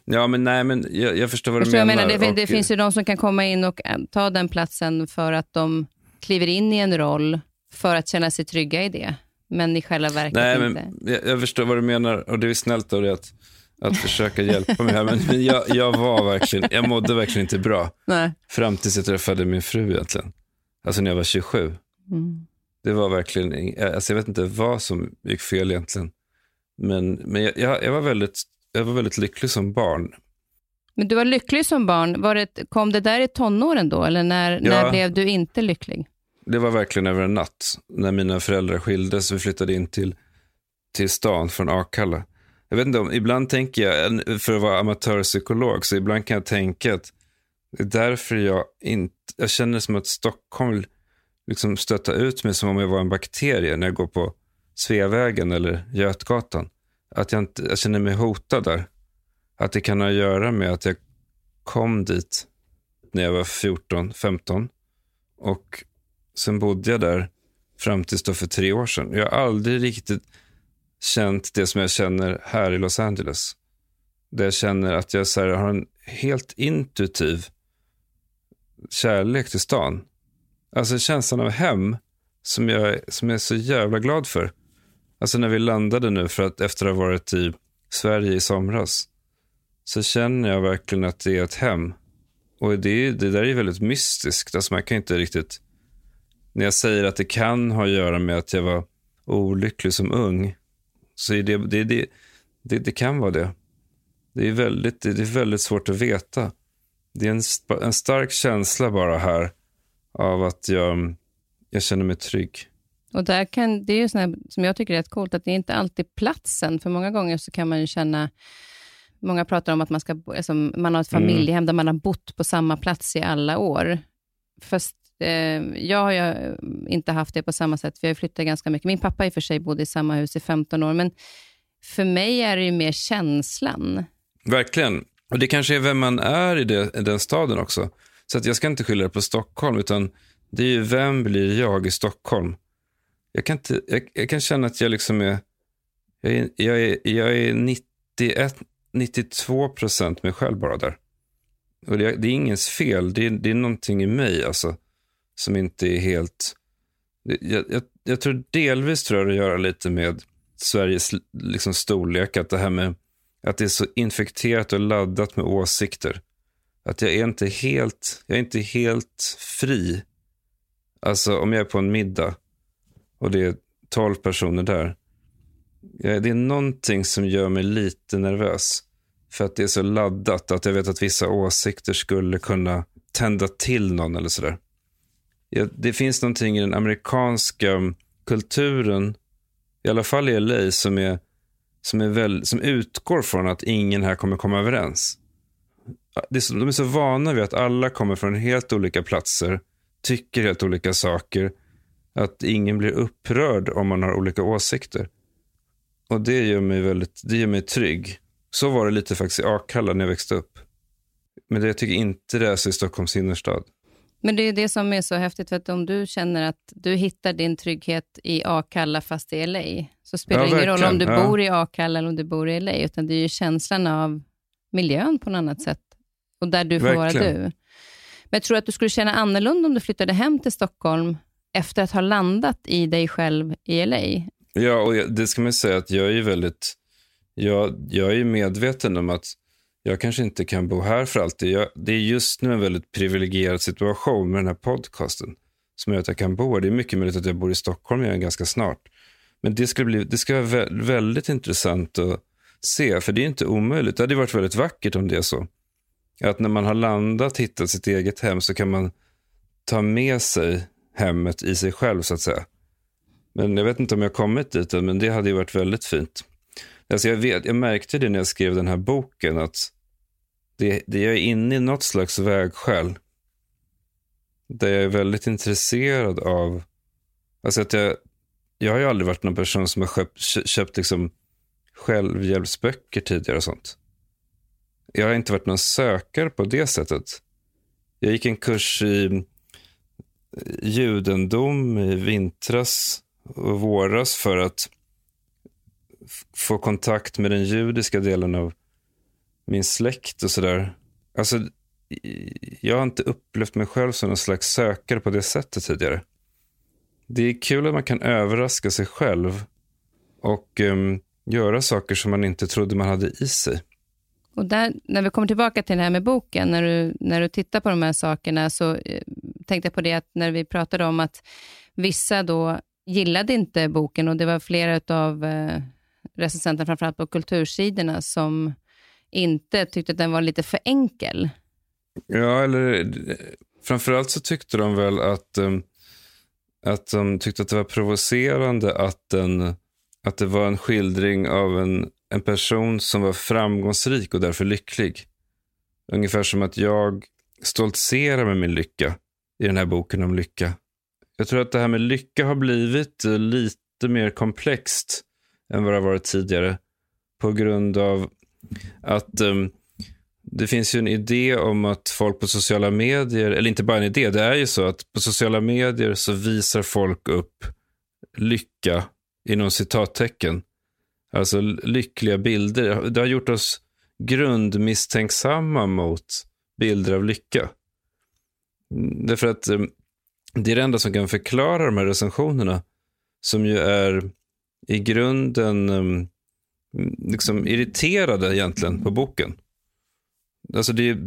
Ja, men nej, men jag, jag förstår vad förstår du menar. Jag menar det, det finns ju de som kan komma in och eh, ta den platsen för att de kliver in i en roll för att känna sig trygga i det. Men i själva verket nej, inte. Men jag, jag förstår vad du menar och det är snällt av dig att att försöka hjälpa mig här. Men jag, jag var verkligen, jag mådde verkligen inte bra. Nej. Fram tills jag träffade min fru egentligen. Alltså när jag var 27. Mm. Det var verkligen, alltså jag vet inte vad som gick fel egentligen. Men, men jag, jag, var väldigt, jag var väldigt lycklig som barn. Men du var lycklig som barn. Var det, kom det där i tonåren då? Eller när, ja, när blev du inte lycklig? Det var verkligen över en natt. När mina föräldrar skildes och vi flyttade in till, till stan från Akalla. Jag vet inte om, ibland tänker jag, för att vara amatörpsykolog, så ibland kan jag tänka att det är därför jag inte, jag känner som att Stockholm liksom stötta ut mig som om jag var en bakterie när jag går på Sveavägen eller Götgatan. Att jag, inte, jag känner mig hotad där. Att det kan ha att göra med att jag kom dit när jag var 14, 15. Och sen bodde jag där fram tills då för tre år sedan. Jag har aldrig riktigt känt det som jag känner här i Los Angeles. Där jag känner att jag så här, har en helt intuitiv kärlek till stan. Alltså känslan av hem som jag, som jag är så jävla glad för. Alltså när vi landade nu för att efter att ha varit i Sverige i somras så känner jag verkligen att det är ett hem. Och det, det där är väldigt mystiskt. Alltså man kan inte riktigt... När jag säger att det kan ha att göra med att jag var olycklig som ung så det, det, det, det, det kan vara det. Det är, väldigt, det är väldigt svårt att veta. Det är en, en stark känsla bara här av att jag, jag känner mig trygg. Och där kan, det är ju sån som jag tycker är rätt coolt, att det är inte alltid platsen. För många gånger så kan man ju känna, många pratar om att man, ska, alltså, man har ett mm. familjehem mm. där man har bott på samma plats i alla år. Fast eh, jag har ju inte haft det på samma sätt, för jag har flyttat ganska mycket. Min pappa i och för sig bodde i samma hus i 15 år, men för mig är det ju mer känslan. Verkligen. Och det kanske är vem man är i, det, i den staden också. Så att jag ska inte skylla det på Stockholm, utan det är ju vem blir jag i Stockholm? Jag kan, inte, jag, jag kan känna att jag liksom är, jag är, jag är, jag är 91, 92 procent mig själv bara där. Och det, det är ingens fel, det är, det är någonting i mig alltså som inte är helt... Jag, jag, jag tror delvis tror jag det att göra lite med Sveriges liksom, storlek. Att det här med att det är så infekterat och laddat med åsikter. Att jag är inte helt, jag är inte helt fri Alltså om jag är på en middag och det är tolv personer där. Det är någonting som gör mig lite nervös. För att det är så laddat att jag vet att vissa åsikter skulle kunna tända till någon eller sådär. Det finns någonting i den amerikanska kulturen, i alla fall i LA, som, är, som, är väl, som utgår från att ingen här kommer komma överens. Det är så, de är så vana vid att alla kommer från helt olika platser, tycker helt olika saker, att ingen blir upprörd om man har olika åsikter. Och det gör mig väldigt, det gör mig trygg. Så var det lite faktiskt i Akalla när jag växte upp. Men det, jag tycker inte det är så i Stockholms innerstad. Men det är det som är så häftigt, för att om du känner att du hittar din trygghet i Akalla fast i LA, så spelar det ja, ingen roll om du ja. bor i Akalla eller om du bor i LA, utan det är ju känslan av miljön på något annat sätt och där du får verkligen. vara du. Men tror du att du skulle känna annorlunda om du flyttade hem till Stockholm efter att ha landat i dig själv i LA? Ja, och det ska man säga att jag är väldigt, jag, jag är medveten om att jag kanske inte kan bo här för alltid. Jag, det är just nu en väldigt privilegierad situation med den här podcasten som gör att jag kan bo här. Det är mycket möjligt att jag bor i Stockholm igen ganska snart. Men det ska, bli, det ska vara väldigt intressant att se, för det är inte omöjligt. Det hade varit väldigt vackert om det är så. Att när man har landat, hittat sitt eget hem, så kan man ta med sig hemmet i sig själv, så att säga. Men jag vet inte om jag kommit dit än, men det hade ju varit väldigt fint. Alltså jag, vet, jag märkte det när jag skrev den här boken, att det, det jag är inne i något slags vägskäl. Där jag är väldigt intresserad av... Alltså att jag, jag har ju aldrig varit någon person som har köpt, köpt liksom självhjälpsböcker tidigare och sånt. Jag har inte varit någon sökare på det sättet. Jag gick en kurs i judendom i vintras och våras för att få kontakt med den judiska delen av min släkt och sådär. Alltså, jag har inte upplevt mig själv som någon slags sökare på det sättet tidigare. Det är kul att man kan överraska sig själv och um, göra saker som man inte trodde man hade i sig. Och där, när vi kommer tillbaka till det här med boken, när du, när du tittar på de här sakerna, så eh, tänkte jag på det att när vi pratade om att vissa då gillade inte boken och det var flera av eh, recensenterna, framförallt på kultursidorna, som inte tyckte att den var lite för enkel. Ja, eller eh, framförallt så tyckte de väl att, ehm, att de tyckte att det var provocerande att, den, att det var en skildring av en, en person som var framgångsrik och därför lycklig. Ungefär som att jag stoltserar med min lycka i den här boken om lycka. Jag tror att det här med lycka har blivit lite mer komplext än vad det har varit tidigare på grund av att um, det finns ju en idé om att folk på sociala medier, eller inte bara en idé, det är ju så att på sociala medier så visar folk upp lycka inom citattecken. Alltså lyckliga bilder. Det har gjort oss grundmisstänksamma mot bilder av lycka. Mm, därför att ehm, det är det enda som kan förklara de här recensionerna, som ju är i grunden ehm, mm, liksom irriterade egentligen på boken. Alltså det är,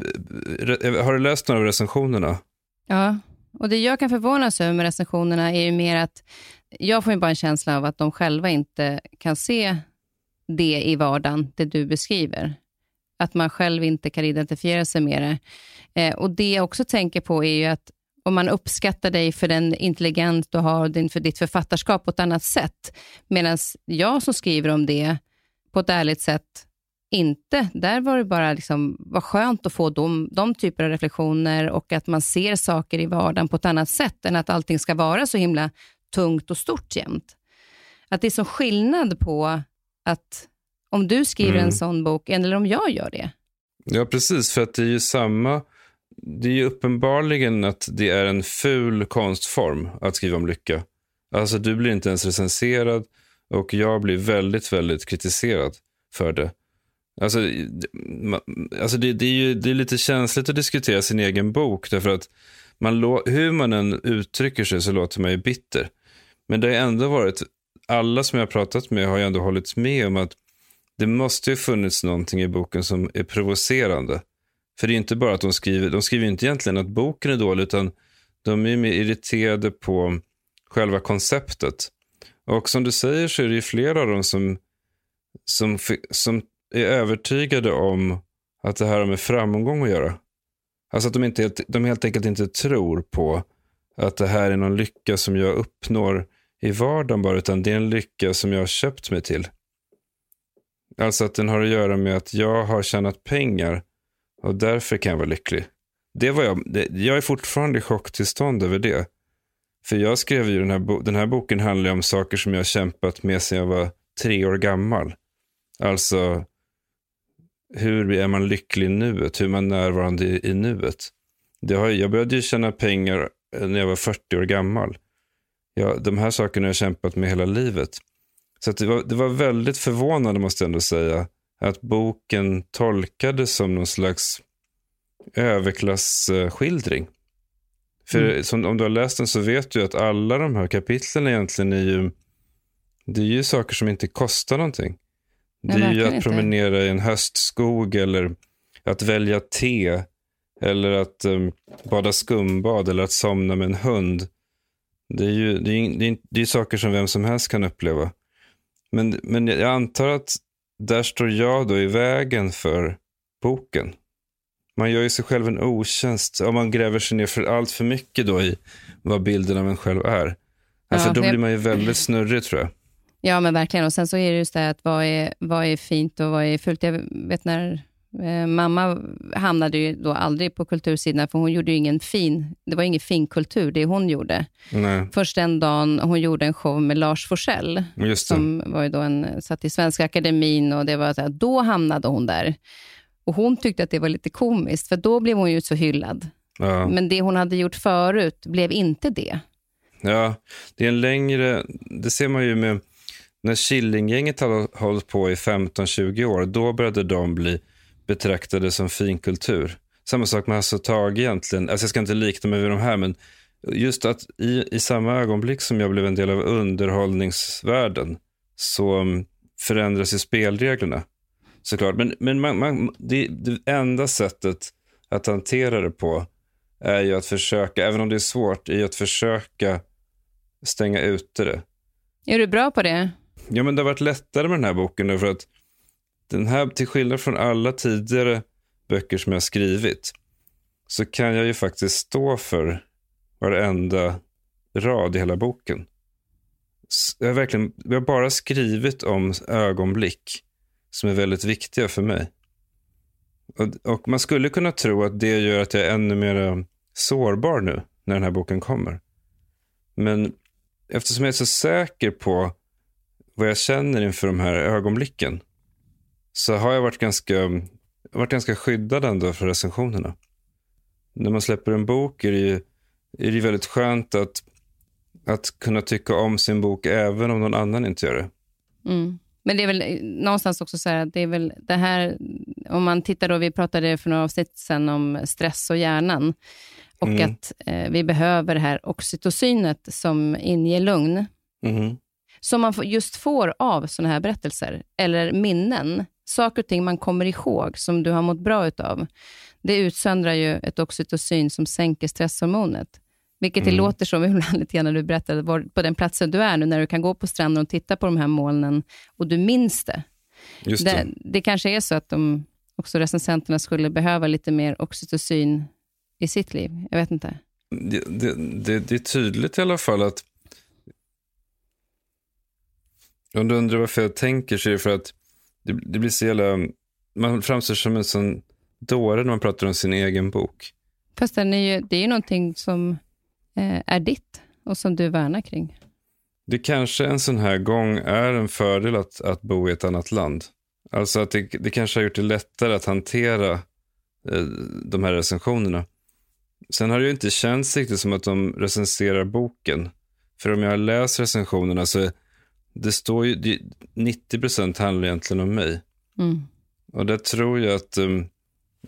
eh, eh, har du läst några av recensionerna? Ja, och det jag kan förvånas över med recensionerna är ju mer att jag får ju bara en känsla av att de själva inte kan se det i vardagen, det du beskriver. Att man själv inte kan identifiera sig med det. Eh, och Det jag också tänker på är ju att om man uppskattar dig för den intelligens du har, din, för ditt författarskap på ett annat sätt. Medan jag som skriver om det på ett ärligt sätt inte. Där var det bara liksom, var skönt att få de, de typer av reflektioner och att man ser saker i vardagen på ett annat sätt än att allting ska vara så himla tungt och stort jämt. Att det är som skillnad på att om du skriver mm. en sån bok eller om jag gör det. Ja, precis. För att det är ju samma... Det är ju uppenbarligen att det är en ful konstform att skriva om lycka. Alltså, du blir inte ens recenserad. Och jag blir väldigt, väldigt kritiserad för det. Alltså, alltså det, det, är ju det är lite känsligt att diskutera sin egen bok. Därför att man, hur man än uttrycker sig så låter man ju bitter. Men det har ändå varit, alla som jag har pratat med har ju ändå hållit med om att det måste ju funnits någonting i boken som är provocerande. För det är inte bara att de skriver, de skriver inte egentligen att boken är dålig, utan De är mer irriterade på själva konceptet. Och som du säger så är det ju flera av dem som, som, som är övertygade om att det här har med framgång att göra. Alltså att de, inte, de helt enkelt inte tror på att det här är någon lycka som jag uppnår i vardagen bara, utan det är en lycka som jag har köpt mig till. Alltså att den har att göra med att jag har tjänat pengar och därför kan jag vara lycklig. Det var jag, det, jag är fortfarande i chocktillstånd över det. För jag skrev ju den här, den här boken handlar om saker som jag har kämpat med sedan jag var tre år gammal. Alltså, hur är man lycklig i nuet? Hur är man närvarande i, i nuet? Det har, jag började ju tjäna pengar när jag var 40 år gammal. Ja, de här sakerna har jag kämpat med hela livet. Så det, var, det var väldigt förvånande, måste jag ändå säga, att boken tolkades som någon slags överklassskildring. För mm. som, om du har läst den så vet du att alla de här kapitlen egentligen är ju, det är ju saker som inte kostar någonting. Det är ju att inte. promenera i en höstskog eller att välja te eller att um, bada skumbad eller att somna med en hund. Det är ju det är, det är, det är saker som vem som helst kan uppleva. Men, men jag antar att där står jag då i vägen för boken. Man gör ju sig själv en otjänst om man gräver sig ner för allt för mycket då i vad bilden av en själv är. Ja, för då blir man ju väldigt snurrig tror jag. Ja, men verkligen. Och sen så är det just det att vad är, vad är fint och vad är fult. Jag vet när mamma hamnade ju då aldrig på kultursidan, för hon gjorde ingen fin, det var ingen fin kultur det hon gjorde. Nej. Först den dagen hon gjorde en show med Lars Forssell, som var ju då en, satt i Svenska Akademin och det var så här, då hamnade hon där. Och Hon tyckte att det var lite komiskt, för då blev hon ju så hyllad. Ja. Men det hon hade gjort förut blev inte det. Ja, det är en längre... Det ser man ju med... När Killinggänget har hållit på i 15-20 år, då började de bli betraktade som finkultur. Samma sak med Hasse Tage egentligen. Alltså jag ska inte likna mig vid de här, men just att i, i samma ögonblick som jag blev en del av underhållningsvärlden så mm, förändras ju spelreglerna. Såklart. Men, men man, man, det, det enda sättet att hantera det på är ju att försöka, även om det är svårt, är ju att försöka stänga ute det. Är du bra på det? Ja, men det har varit lättare med den här boken för att den här, till skillnad från alla tidigare böcker som jag skrivit, så kan jag ju faktiskt stå för varenda rad i hela boken. Jag har, verkligen, jag har bara skrivit om ögonblick som är väldigt viktiga för mig. Och, och, man skulle kunna tro att det gör att jag är ännu mer sårbar nu när den här boken kommer. Men eftersom jag är så säker på vad jag känner inför de här ögonblicken så har jag varit ganska, varit ganska skyddad ändå för recensionerna. När man släpper en bok är det ju är det väldigt skönt att, att kunna tycka om sin bok även om någon annan inte gör det. Mm. Men det är väl någonstans också så här, det är väl det här, om man tittar då, vi pratade för några avsnitt sen om stress och hjärnan och mm. att eh, vi behöver det här oxytocinet som inger lugn. Mm. Som man just får av sådana här berättelser, eller minnen. Saker och ting man kommer ihåg som du har mått bra utav. Det utsöndrar ju ett oxytocin som sänker stresshormonet. Vilket det mm. låter som ibland lite grann när du berättade var, på den platsen du är nu, när du kan gå på stranden och titta på de här molnen och du minns det. Just det. det, det kanske är så att de, också recensenterna skulle behöva lite mer oxytocin i sitt liv. Jag vet inte. Det, det, det, det är tydligt i alla fall att om du undrar varför jag tänker så är det för att det, det blir så jävla... Man framstår som en sån dåre när man pratar om sin egen bok. Fast den är ju, det är ju någonting som Eh, är ditt och som du värnar kring? Det kanske en sån här gång är en fördel att, att bo i ett annat land. Alltså att det, det kanske har gjort det lättare att hantera eh, de här recensionerna. Sen har det ju inte känts riktigt som att de recenserar boken. För om jag läst recensionerna så det står ju, det, 90 procent handlar egentligen om mig. Mm. Och där tror jag att um,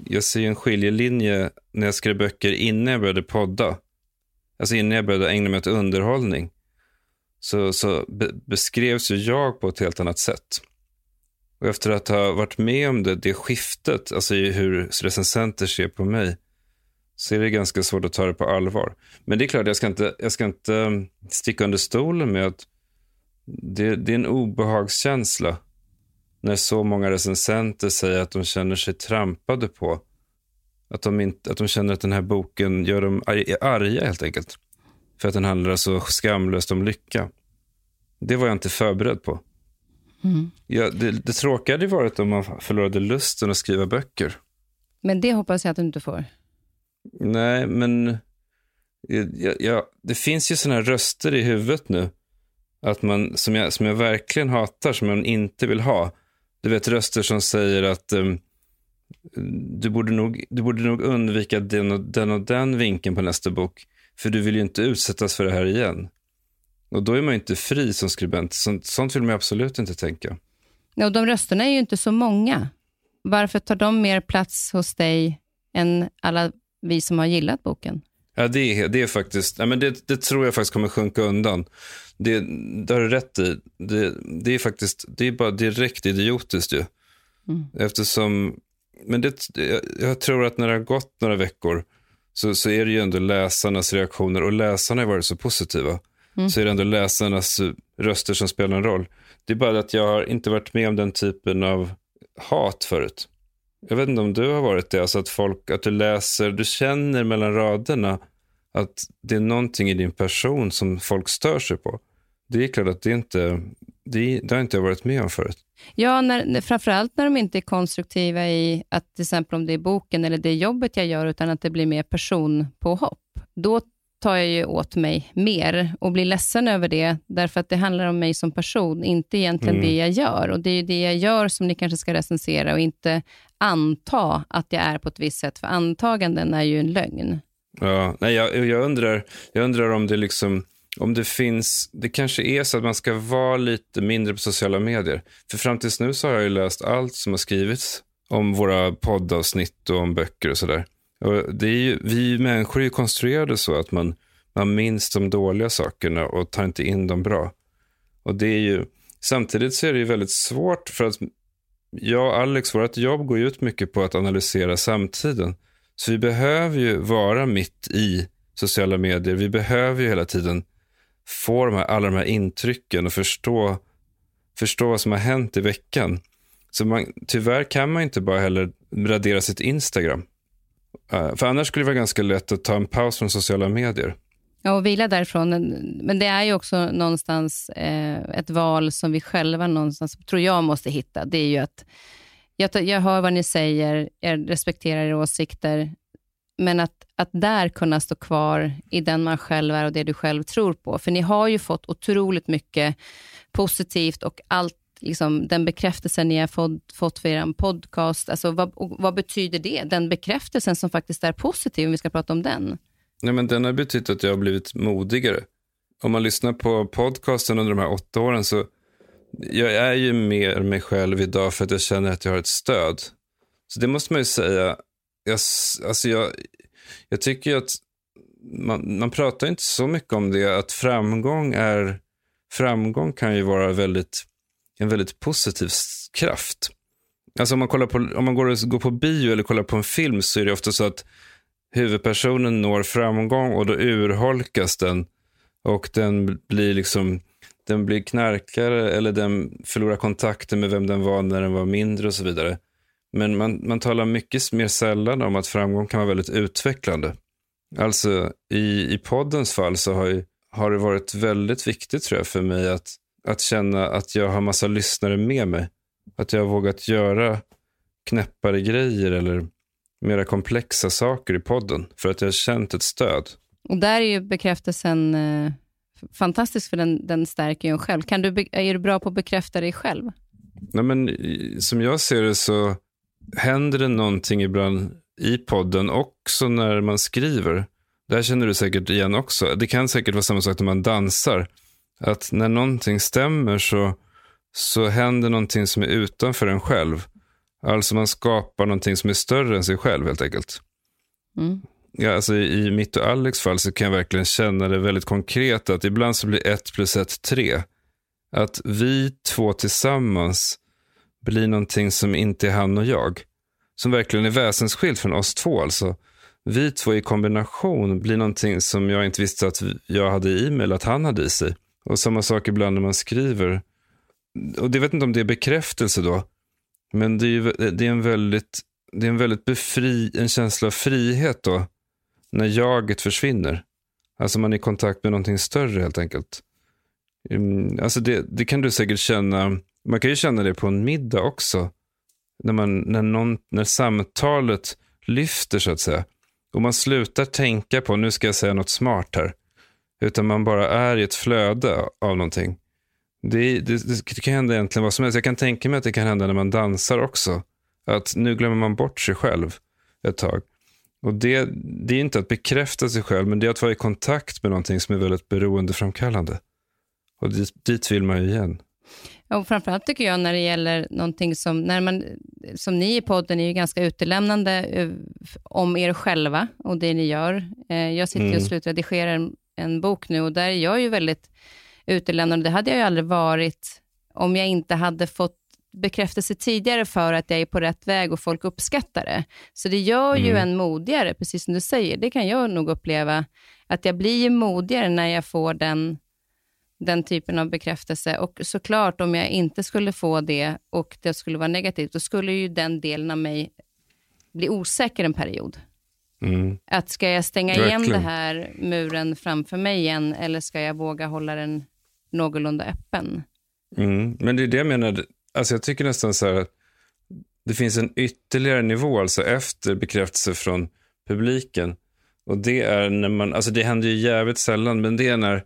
jag ser en skiljelinje när jag skrev böcker innan jag började podda. Alltså innan jag började ägna mig åt underhållning så, så be beskrevs ju jag på ett helt annat sätt. Och efter att ha varit med om det, det skiftet, alltså i hur recensenter ser på mig, så är det ganska svårt att ta det på allvar. Men det är klart, jag ska inte, jag ska inte um, sticka under stolen med att det, det är en obehagskänsla när så många recensenter säger att de känner sig trampade på. Att de, inte, att de känner att den här boken gör dem arga helt enkelt. För att den handlar så skamlöst om lycka. Det var jag inte förberedd på. Mm. Ja, det, det tråkiga hade varit om man förlorade lusten att skriva böcker. Men det hoppas jag att du inte får. Nej, men ja, ja, det finns ju sådana här röster i huvudet nu. Att man, som, jag, som jag verkligen hatar, som man inte vill ha. Du vet röster som säger att um, du, borde nog, du borde nog undvika den och, den och den vinkeln på nästa bok. För du vill ju inte utsättas för det här igen. Och då är man ju inte fri som skribent. Sånt, sånt vill man absolut inte tänka. Ja, och de rösterna är ju inte så många. Varför tar de mer plats hos dig än alla vi som har gillat boken? Ja, det är, det är faktiskt, ja, men det, det tror jag faktiskt kommer sjunka undan. Det, det har du rätt i. Det, det är faktiskt, det är bara direkt idiotiskt ju. Mm. Eftersom, men det, jag, jag tror att när det har gått några veckor så, så är det ju ändå läsarnas reaktioner och läsarna har varit så positiva. Mm. Så är det ändå läsarnas röster som spelar en roll. Det är bara att jag har inte varit med om den typen av hat förut. Jag vet inte om du har varit det, alltså att folk, att du läser, du känner mellan raderna att det är någonting i din person som folk stör sig på. Det är klart att det inte, det, det har inte jag varit med om förut. Ja, när, framförallt när de inte är konstruktiva i att till exempel om det är boken eller det jobbet jag gör, utan att det blir mer personpåhopp. Då tar jag ju åt mig mer och blir ledsen över det, därför att det handlar om mig som person, inte egentligen mm. det jag gör. Och Det är det jag gör som ni kanske ska recensera och inte anta att jag är på ett visst sätt, för antaganden är ju en lögn. Ja, nej, jag, jag, undrar, jag undrar om det liksom om det finns, det kanske är så att man ska vara lite mindre på sociala medier. För fram tills nu så har jag ju läst allt som har skrivits om våra poddavsnitt och om böcker och sådär. Och det är ju, vi människor är ju konstruerade så att man, man minns de dåliga sakerna och tar inte in de bra. Och det är ju, samtidigt så är det ju väldigt svårt för att jag och Alex, vårt jobb går ju ut mycket på att analysera samtiden. Så vi behöver ju vara mitt i sociala medier. Vi behöver ju hela tiden få de här, alla de här intrycken och förstå, förstå vad som har hänt i veckan. Så man, tyvärr kan man inte bara heller radera sitt Instagram. Eh, för annars skulle det vara ganska lätt att ta en paus från sociala medier. Ja, och vila därifrån. Men det är ju också någonstans eh, ett val som vi själva någonstans, tror jag måste hitta. Det är ju att jag, jag hör vad ni säger, jag respekterar era åsikter, men att, att där kunna stå kvar i den man själv är och det du själv tror på. För ni har ju fått otroligt mycket positivt och allt liksom, den bekräftelsen ni har fått, fått för er podcast. Alltså, vad, vad betyder det? Den bekräftelsen som faktiskt är positiv, om vi ska prata om den. Nej, men den har betytt att jag har blivit modigare. Om man lyssnar på podcasten under de här åtta åren så jag är ju mer mig själv idag för att jag känner att jag har ett stöd. Så det måste man ju säga. Jag, alltså jag, jag tycker att man, man pratar inte så mycket om det, att framgång är framgång kan ju vara väldigt, en väldigt positiv kraft. Alltså om man, kollar på, om man går, går på bio eller kollar på en film så är det ofta så att huvudpersonen når framgång och då urholkas den och den blir liksom den blir knarkare eller den förlorar kontakten med vem den var när den var mindre och så vidare. Men man, man talar mycket mer sällan om att framgång kan vara väldigt utvecklande. Alltså i, i poddens fall så har, ju, har det varit väldigt viktigt tror jag för mig att, att känna att jag har massa lyssnare med mig. Att jag har vågat göra knäppare grejer eller mera komplexa saker i podden för att jag har känt ett stöd. Och där är ju bekräftelsen eh, fantastisk för den, den stärker ju en själv. Kan du, är du bra på att bekräfta dig själv? Nej, men, som jag ser det så händer det någonting ibland i podden också när man skriver. Där känner du säkert igen också. Det kan säkert vara samma sak när man dansar. Att när någonting stämmer så, så händer någonting som är utanför en själv. Alltså man skapar någonting som är större än sig själv helt enkelt. Mm. Ja, alltså I mitt och Alex fall så kan jag verkligen känna det väldigt konkret att ibland så blir ett plus ett tre. Att vi två tillsammans blir någonting som inte är han och jag. Som verkligen är väsensskilt från oss två. Alltså. vi två i kombination blir någonting som jag inte visste att jag hade i mig eller att han hade i sig. Och samma sak ibland när man skriver. Och det vet inte om det är bekräftelse då. Men det är, det är en väldigt, det är en väldigt befri, en känsla av frihet då. När jaget försvinner. Alltså man är i kontakt med någonting större helt enkelt. Ehm, alltså det, det kan du säkert känna. Man kan ju känna det på en middag också. När, man, när, någon, när samtalet lyfter så att säga. Och man slutar tänka på, nu ska jag säga något smart här. Utan man bara är i ett flöde av någonting. Det, det, det, kan hända egentligen vad som helst. Jag kan tänka mig att det kan hända när man dansar också. Att nu glömmer man bort sig själv ett tag. Och det, det är inte att bekräfta sig själv, men det är att vara i kontakt med någonting som är väldigt beroendeframkallande. Och dit, dit vill man ju igen. Och framförallt tycker jag när det gäller någonting som, när man, som ni i podden är ju ganska utelämnande eh, om er själva och det ni gör. Eh, jag sitter mm. och slutredigerar en, bok nu och där är jag ju väldigt utelämnande. Det hade jag ju aldrig varit om jag inte hade fått bekräftelse tidigare för att jag är på rätt väg och folk uppskattar det. Så det gör ju mm. en modigare, precis som du säger. Det kan jag nog uppleva, att jag blir modigare när jag får den den typen av bekräftelse. Och såklart, om jag inte skulle få det och det skulle vara negativt, då skulle ju den delen av mig bli osäker en period. Mm. Att ska jag stänga Verkligen. igen den här muren framför mig igen, eller ska jag våga hålla den någorlunda öppen? Mm. Men det är det jag menar, alltså jag tycker nästan så här, det finns en ytterligare nivå, alltså efter bekräftelse från publiken. Och det är när man, alltså det händer ju jävligt sällan, men det är när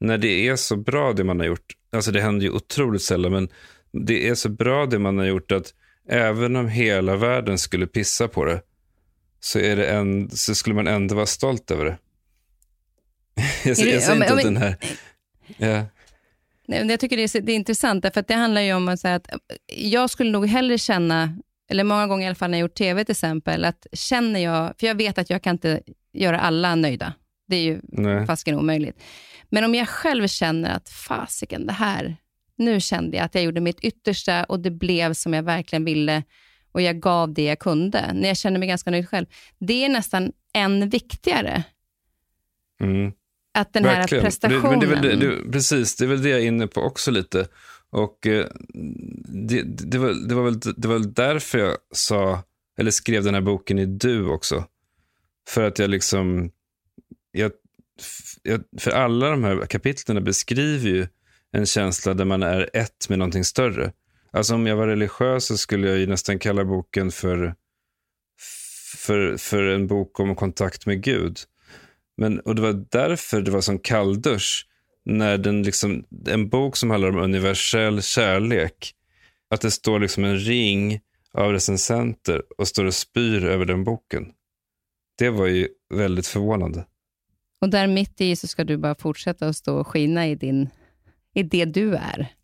när det är så bra det man har gjort, alltså det händer ju otroligt sällan, men det är så bra det man har gjort att även om hela världen skulle pissa på det, så, är det en, så skulle man ändå vara stolt över det. jag, jag, jag säger inte att den här... Ja. Jag tycker det är, det är intressant, därför att det handlar ju om att säga att jag skulle nog hellre känna, eller många gånger i alla fall när jag gjort tv till exempel, att känner jag, för jag vet att jag kan inte göra alla nöjda. Det är ju fasken omöjligt. Men om jag själv känner att fasiken, det här, nu kände jag att jag gjorde mitt yttersta och det blev som jag verkligen ville och jag gav det jag kunde. När jag känner mig ganska nöjd själv. Det är nästan än viktigare. Mm. Att den verkligen. här prestationen... Det, det, det, det, precis, det är väl det jag är inne på också lite. Och eh, det, det, var, det, var väl, det var väl därför jag sa, eller skrev den här boken i du också. För att jag liksom, jag för alla de här kapitlen beskriver ju en känsla där man är ett med någonting större. Alltså om jag var religiös så skulle jag ju nästan kalla boken för, för, för en bok om kontakt med Gud. Men, och det var därför det var som kalldusch när den liksom, en bok som handlar om universell kärlek, att det står liksom en ring av recensenter och står och spyr över den boken. Det var ju väldigt förvånande. Och där mitt i så ska du bara fortsätta att stå och skina i, din, i det du är.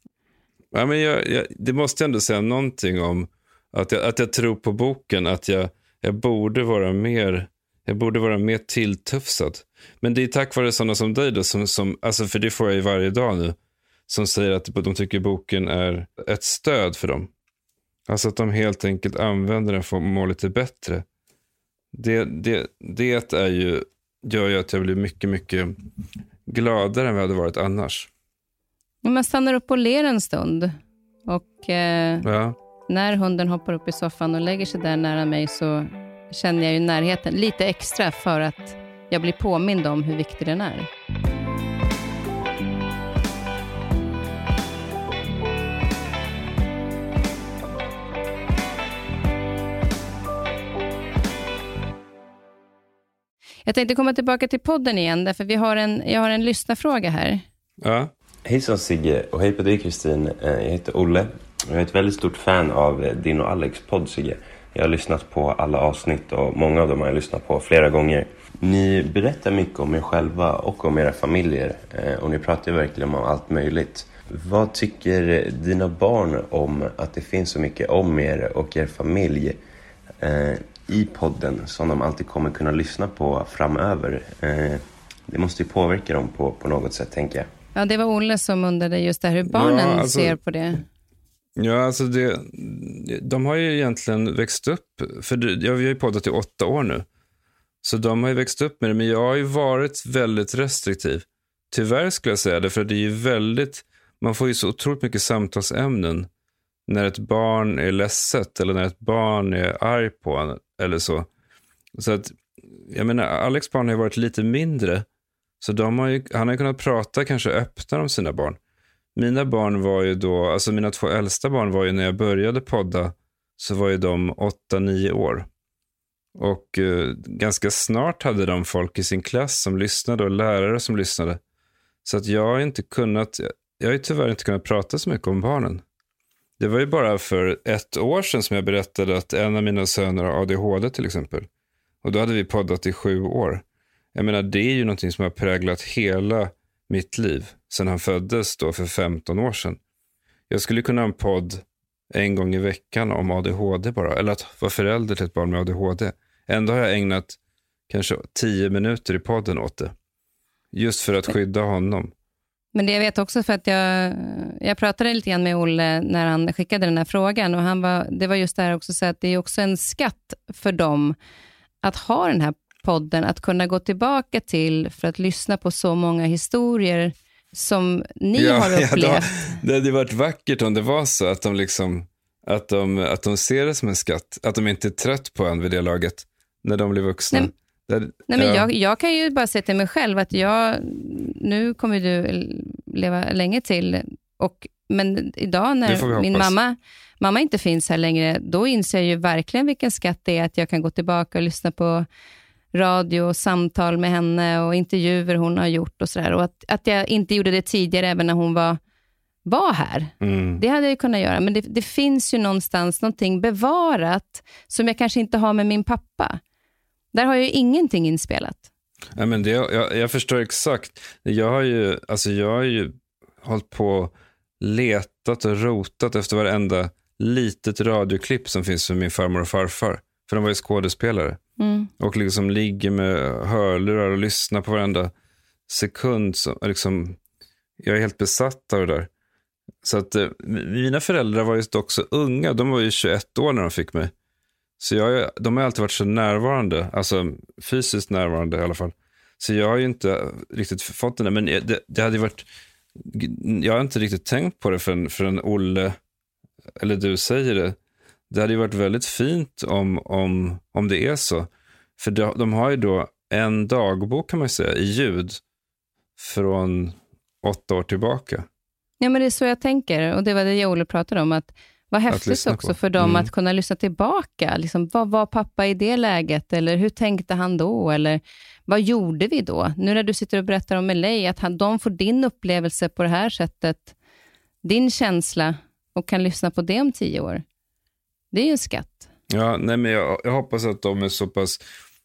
Ja, men jag, jag, det måste jag ändå säga någonting om att jag, att jag tror på boken, att jag, jag, borde vara mer, jag borde vara mer tilltufsad. Men det är tack vare sådana som dig, då, som, som, alltså för det får jag ju varje dag nu, som säger att de tycker boken är ett stöd för dem. Alltså att de helt enkelt använder den för att må lite bättre. Det, det, det är ju gör ju att jag blir mycket, mycket gladare än vad jag hade varit annars. Man stannar upp och ler en stund. Och eh, ja. när hunden hoppar upp i soffan och lägger sig där nära mig så känner jag ju närheten lite extra för att jag blir påmind om hur viktig den är. Jag tänkte komma tillbaka till podden igen, därför vi har en, jag har en lyssnarfråga här. Ja. Hejsan Sigge och hej på dig Kristin. Eh, jag heter Olle jag är ett väldigt stort fan av eh, din och Alex podd Sigge. Jag har lyssnat på alla avsnitt och många av dem har jag lyssnat på flera gånger. Ni berättar mycket om er själva och om era familjer eh, och ni pratar verkligen om allt möjligt. Vad tycker dina barn om att det finns så mycket om er och er familj? i podden som de alltid kommer kunna lyssna på framöver. Det måste ju påverka dem på, på något sätt, tänker jag. Ja, det var Olle som undrade just det här, hur barnen ja, alltså, ser på det. Ja, alltså det, de har ju egentligen växt upp, för det, ja, vi har ju poddat i åtta år nu. Så de har ju växt upp med det, men jag har ju varit väldigt restriktiv. Tyvärr skulle jag säga det, för det är ju väldigt, man får ju så otroligt mycket samtalsämnen när ett barn är ledset eller när ett barn är arg på en eller så. Så att, jag menar, Alex barn har ju varit lite mindre, så de har ju, han har ju kunnat prata kanske öppnare om sina barn. Mina barn var ju då, alltså mina två äldsta barn var ju när jag började podda, så var ju de åtta, nio år. Och eh, ganska snart hade de folk i sin klass som lyssnade och lärare som lyssnade. Så att jag har inte kunnat, jag har ju tyvärr inte kunnat prata så mycket om barnen. Det var ju bara för ett år sedan som jag berättade att en av mina söner har ADHD till exempel. Och då hade vi poddat i sju år. Jag menar, det är ju någonting som har präglat hela mitt liv sedan han föddes då för 15 år sedan. Jag skulle kunna ha en podd en gång i veckan om ADHD bara, eller att vara förälder till ett barn med ADHD. Ändå har jag ägnat kanske tio minuter i podden åt det. Just för att skydda honom. Men det jag vet också för att jag, jag pratade lite grann med Olle när han skickade den här frågan och han var, det var just det här också så att det är också en skatt för dem att ha den här podden, att kunna gå tillbaka till för att lyssna på så många historier som ni ja, har upplevt. Ja, det hade varit vackert om det var så att de, liksom, att, de, att de ser det som en skatt, att de inte är trött på en vid det laget när de blir vuxna. Nej, nej, men ja. jag, jag, kan ju bara säga till mig själv att jag, nu kommer du leva länge till, och, men idag när min mamma, mamma inte finns här längre, då inser jag ju verkligen vilken skatt det är att jag kan gå tillbaka och lyssna på radio och samtal med henne och intervjuer hon har gjort och sådär. Och att, att jag inte gjorde det tidigare, även när hon var, var här. Mm. Det hade jag kunnat göra, men det, det, finns ju någonstans någonting bevarat som jag kanske inte har med min pappa. Där har jag ju ingenting inspelat. Ja, men det, jag, jag förstår exakt. Jag har ju, alltså jag har ju hållit på letat och rotat efter varenda litet radioklipp som finns för min farmor och farfar. För de var ju skådespelare. Mm. Och liksom ligger med hörlurar och lyssnar på varenda sekund. Så, liksom, jag är helt besatt av det där. Så att eh, mina föräldrar var ju också unga. De var ju 21 år när de fick mig. Så jag, de har alltid varit så närvarande, alltså fysiskt närvarande i alla fall. Så jag har ju inte riktigt fått den där, men det, det hade varit, jag har inte riktigt tänkt på det förrän, förrän Olle, eller du säger det. Det hade ju varit väldigt fint om, om, om det är så. För de, de har ju då en dagbok kan man säga i ljud från åtta år tillbaka. Ja, men det är så jag tänker och det var det Olle pratade om. att vad häftigt också på. för dem mm. att kunna lyssna tillbaka. Liksom, vad var pappa i det läget? Eller hur tänkte han då? Eller vad gjorde vi då? Nu när du sitter och berättar om LA, att han, de får din upplevelse på det här sättet, din känsla och kan lyssna på det om tio år. Det är ju en skatt. Ja, nej men jag, jag hoppas att de är så pass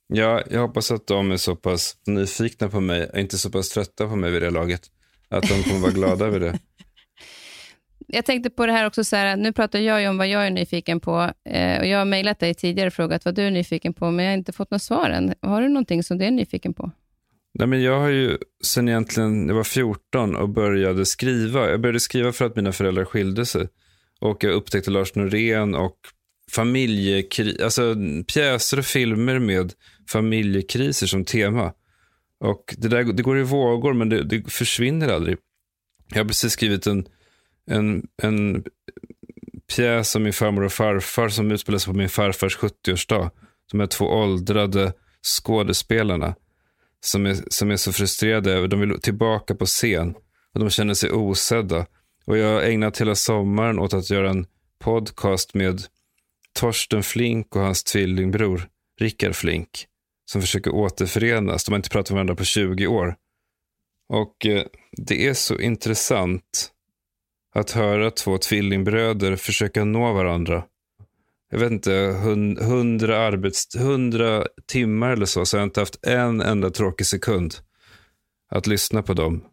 Ja, jag hoppas att de är så pass nyfikna på mig, inte så pass trötta på mig vid det laget, att de kommer vara glada över det. jag tänkte på det här också, så här, nu pratar jag ju om vad jag är nyfiken på. Eh, och jag har mejlat dig tidigare och frågat vad du är nyfiken på, men jag har inte fått något svar än. Har du någonting som du är nyfiken på? Nej, men jag har ju sen egentligen, jag var 14 och började skriva. Jag började skriva för att mina föräldrar skilde sig. Och jag upptäckte Lars Norén och familjekris, alltså pjäser och filmer med familjekriser som tema. Och det, där, det går i vågor, men det, det försvinner aldrig. Jag har precis skrivit en en, en pjäs om min farmor och farfar som utspelar sig på min farfars 70-årsdag. De här två åldrade skådespelarna som är, som är så frustrerade över, de vill tillbaka på scen och de känner sig osedda. Och jag har ägnat hela sommaren åt att göra en podcast med Torsten Flink och hans tvillingbror Rickard Flink som försöker återförenas. De har inte pratat med varandra på 20 år. Och eh, det är så intressant att höra två tvillingbröder försöka nå varandra. Jag vet inte, hundra, arbets, hundra timmar eller så, så har jag inte haft en enda tråkig sekund att lyssna på dem.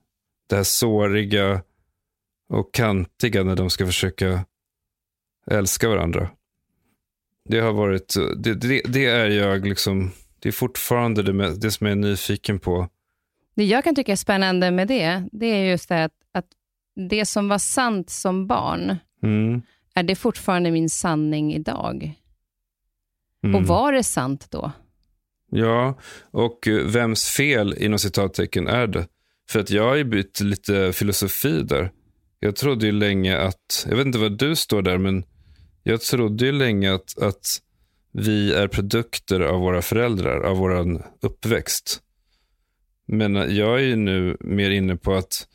Det här såriga och kantiga när de ska försöka älska varandra. Det har varit, det, det, det är jag liksom, det är fortfarande det, det som jag är nyfiken på. Det jag kan tycka är spännande med det, det är just det att, att det som var sant som barn, mm. är det fortfarande min sanning idag? Mm. Och var det sant då? Ja, och vems fel inom citattecken är det? För att jag har ju bytt lite filosofi där. Jag trodde ju länge att, jag vet inte vad du står där, men jag trodde ju länge att, att vi är produkter av våra föräldrar, av vår uppväxt. Men jag är ju nu mer inne på att,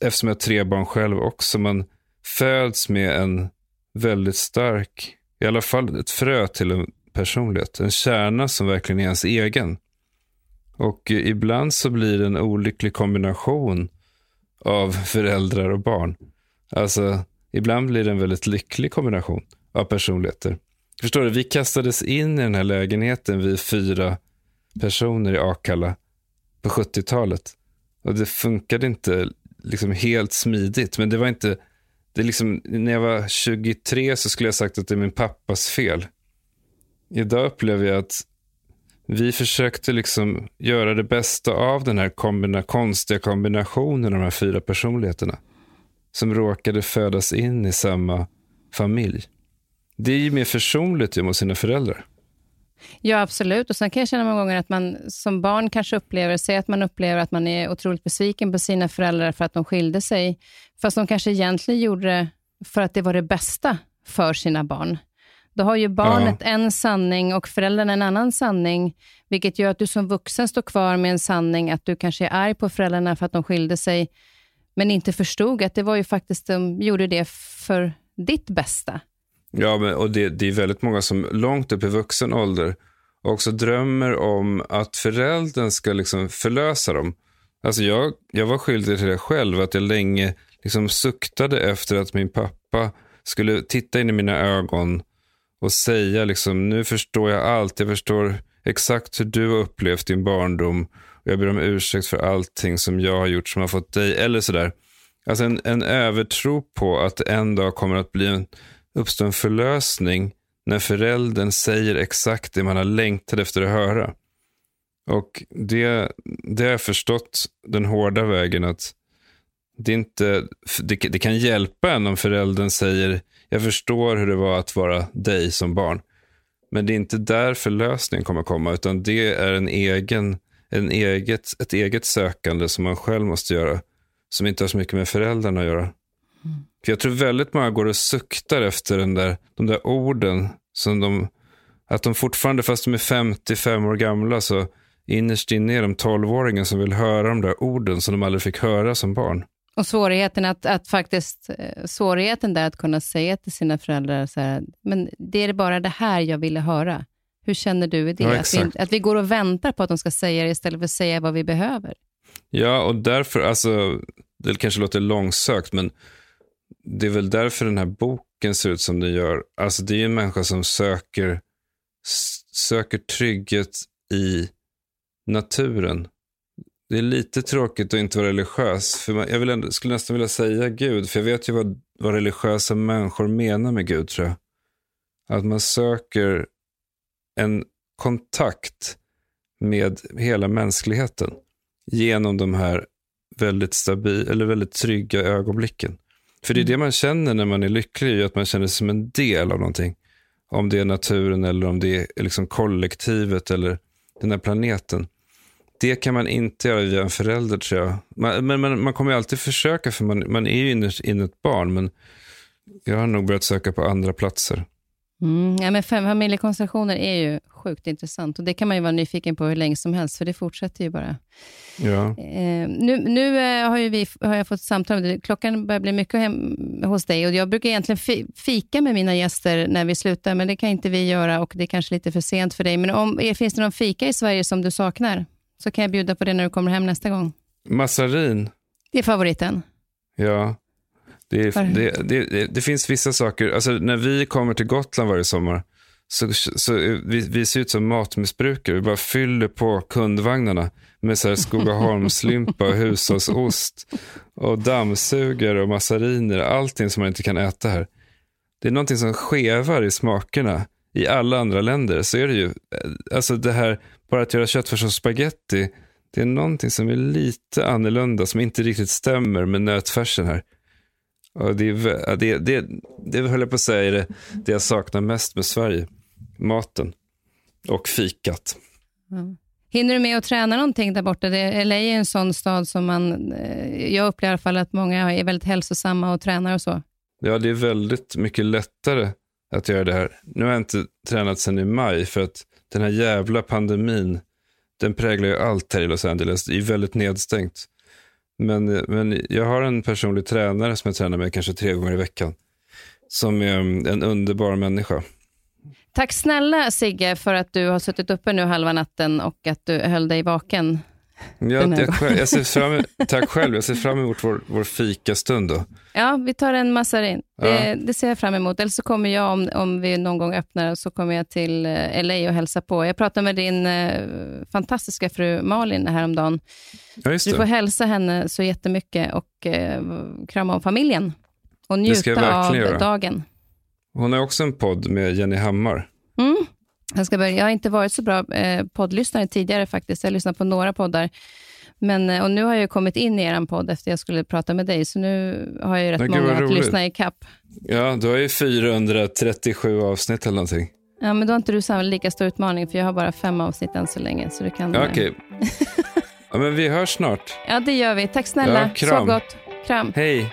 eftersom jag har tre barn själv också, man föds med en väldigt stark, i alla fall ett frö till en personlighet. En kärna som verkligen är ens egen. Och ibland så blir det en olycklig kombination av föräldrar och barn. Alltså, ibland blir det en väldigt lycklig kombination av personligheter. Förstår du, vi kastades in i den här lägenheten, vi fyra personer i Akalla på 70-talet. Och det funkade inte liksom helt smidigt, men det var inte, det liksom, när jag var 23 så skulle jag sagt att det är min pappas fel. Idag upplever jag att vi försökte liksom göra det bästa av den här kombina konstiga kombinationen av de här fyra personligheterna. Som råkade födas in i samma familj. Det är ju mer försonligt mot sina föräldrar. Ja, absolut. Och Sen kan jag känna många gånger att man som barn kanske upplever, säg att man upplever att man är otroligt besviken på sina föräldrar för att de skilde sig, fast de kanske egentligen gjorde det för att det var det bästa för sina barn. Då har ju barnet ja. en sanning och föräldrarna en annan sanning, vilket gör att du som vuxen står kvar med en sanning att du kanske är arg på föräldrarna för att de skilde sig, men inte förstod att det var ju faktiskt, de gjorde det för ditt bästa. Ja, men, och det, det är väldigt många som långt upp i vuxen ålder också drömmer om att föräldern ska liksom förlösa dem. Alltså jag, jag var skyldig till det själv, att jag länge liksom suktade efter att min pappa skulle titta in i mina ögon och säga liksom, nu förstår jag allt. Jag förstår exakt hur du har upplevt din barndom. Jag ber om ursäkt för allting som jag har gjort som har fått dig, eller sådär. Alltså en, en övertro på att det en dag kommer att bli en, uppstå en förlösning när föräldern säger exakt det man har längtat efter att höra. Och det, det har jag förstått den hårda vägen att det, inte, det, det kan hjälpa en om föräldern säger jag förstår hur det var att vara dig som barn. Men det är inte där förlösningen kommer komma, utan det är en egen, en eget, ett eget sökande som man själv måste göra, som inte har så mycket med föräldrarna att göra. Mm. För Jag tror väldigt många går och suktar efter den där, de där orden, som de, att de fortfarande, fast de är 55 år gamla, så innerst inne är de 12-åringen som vill höra de där orden som de aldrig fick höra som barn. Och svårigheten att, att faktiskt, eh, svårigheten där att kunna säga till sina föräldrar, så här, men det är bara det här jag ville höra. Hur känner du i det? Ja, att, vi, att vi går och väntar på att de ska säga det istället för att säga vad vi behöver. Ja, och därför, alltså, det kanske låter långsökt, men det är väl därför den här boken ser ut som den gör. Alltså det är en människa som söker, söker trygghet i naturen det är lite tråkigt att inte vara religiös. För man, jag ändå, skulle nästan vilja säga Gud, för jag vet ju vad, vad religiösa människor menar med Gud, tror jag. Att man söker en kontakt med hela mänskligheten genom de här väldigt, stabil, eller väldigt trygga ögonblicken. För det är det man känner när man är lycklig, att man känner sig som en del av någonting. Om det är naturen eller om det är liksom kollektivet eller den här planeten. Det kan man inte göra via en förälder tror jag. Man, men man, man kommer ju alltid försöka för man, man är ju innerst inne ett barn. Men jag har nog börjat söka på andra platser. Mm, ja, men familjekonstellationer är ju sjukt intressant och det kan man ju vara nyfiken på hur länge som helst, för det fortsätter ju bara. Ja. Eh, nu nu eh, har, ju vi, har jag fått samtal, klockan börjar bli mycket hem, hos dig och jag brukar egentligen fika med mina gäster när vi slutar, men det kan inte vi göra och det är kanske lite för sent för dig. Men om, finns det någon fika i Sverige som du saknar? Så kan jag bjuda på det när du kommer hem nästa gång. Massarin. Det är favoriten? Ja. Det, det, det, det, finns vissa saker, alltså när vi kommer till Gotland varje sommar, så, så vi, vi ser ut som matmissbrukare. Vi bara fyller på kundvagnarna med så här Skogaholmslimpa och hushållsost och dammsugare och massariner. Allting som man inte kan äta här. Det är någonting som skevar i smakerna. I alla andra länder så är det ju, alltså det här bara att göra köttfärs och spaghetti, det är någonting som är lite annorlunda, som inte riktigt stämmer med nötfärsen här. Det, är, det, det, det höll jag på att säga är det, det jag saknar mest med Sverige, maten. Och fikat. Ja. Hinner du med att träna någonting där borta? Det, LA är en sån stad som man, eh, jag upplever i alla fall att många är väldigt hälsosamma och tränar och så. Ja, det är väldigt mycket lättare att göra det här. Nu har jag inte tränat sedan i maj för att den här jävla pandemin, den präglar ju allt här i Los Angeles. Det är väldigt nedstängt. Men, men jag har en personlig tränare som jag tränar med kanske tre gånger i veckan. Som är mm, en underbar människa. Tack snälla Sigge för att du har suttit uppe nu halva natten och att du höll dig vaken. Ja, jag, jag ser fram, tack själv, jag ser fram emot vår, vår fikastund. Då. Ja, vi tar en massarin. Det, ja. det ser jag fram emot. Eller så kommer jag, om, om vi någon gång öppnar, så kommer jag till eh, LA och hälsa på. Jag pratade med din eh, fantastiska fru Malin häromdagen. Ja, du får hälsa henne så jättemycket och eh, krama om familjen. Och njuta av göra. dagen. Hon har också en podd med Jenny Hammar. Mm. Jag, ska börja. jag har inte varit så bra eh, poddlyssnare tidigare faktiskt. Jag har lyssnat på några poddar. Men, eh, och nu har jag kommit in i er podd efter jag skulle prata med dig, så nu har jag ju rätt många att lyssna i kapp. Ja, du har ju 437 avsnitt eller någonting. Ja, men då har inte du samma lika stor utmaning, för jag har bara fem avsnitt än så länge. Så du kan, ja, Okej. Okay. ja, men vi hörs snart. Ja, det gör vi. Tack snälla. Ja, kram. Sov gott. Kram. Hej.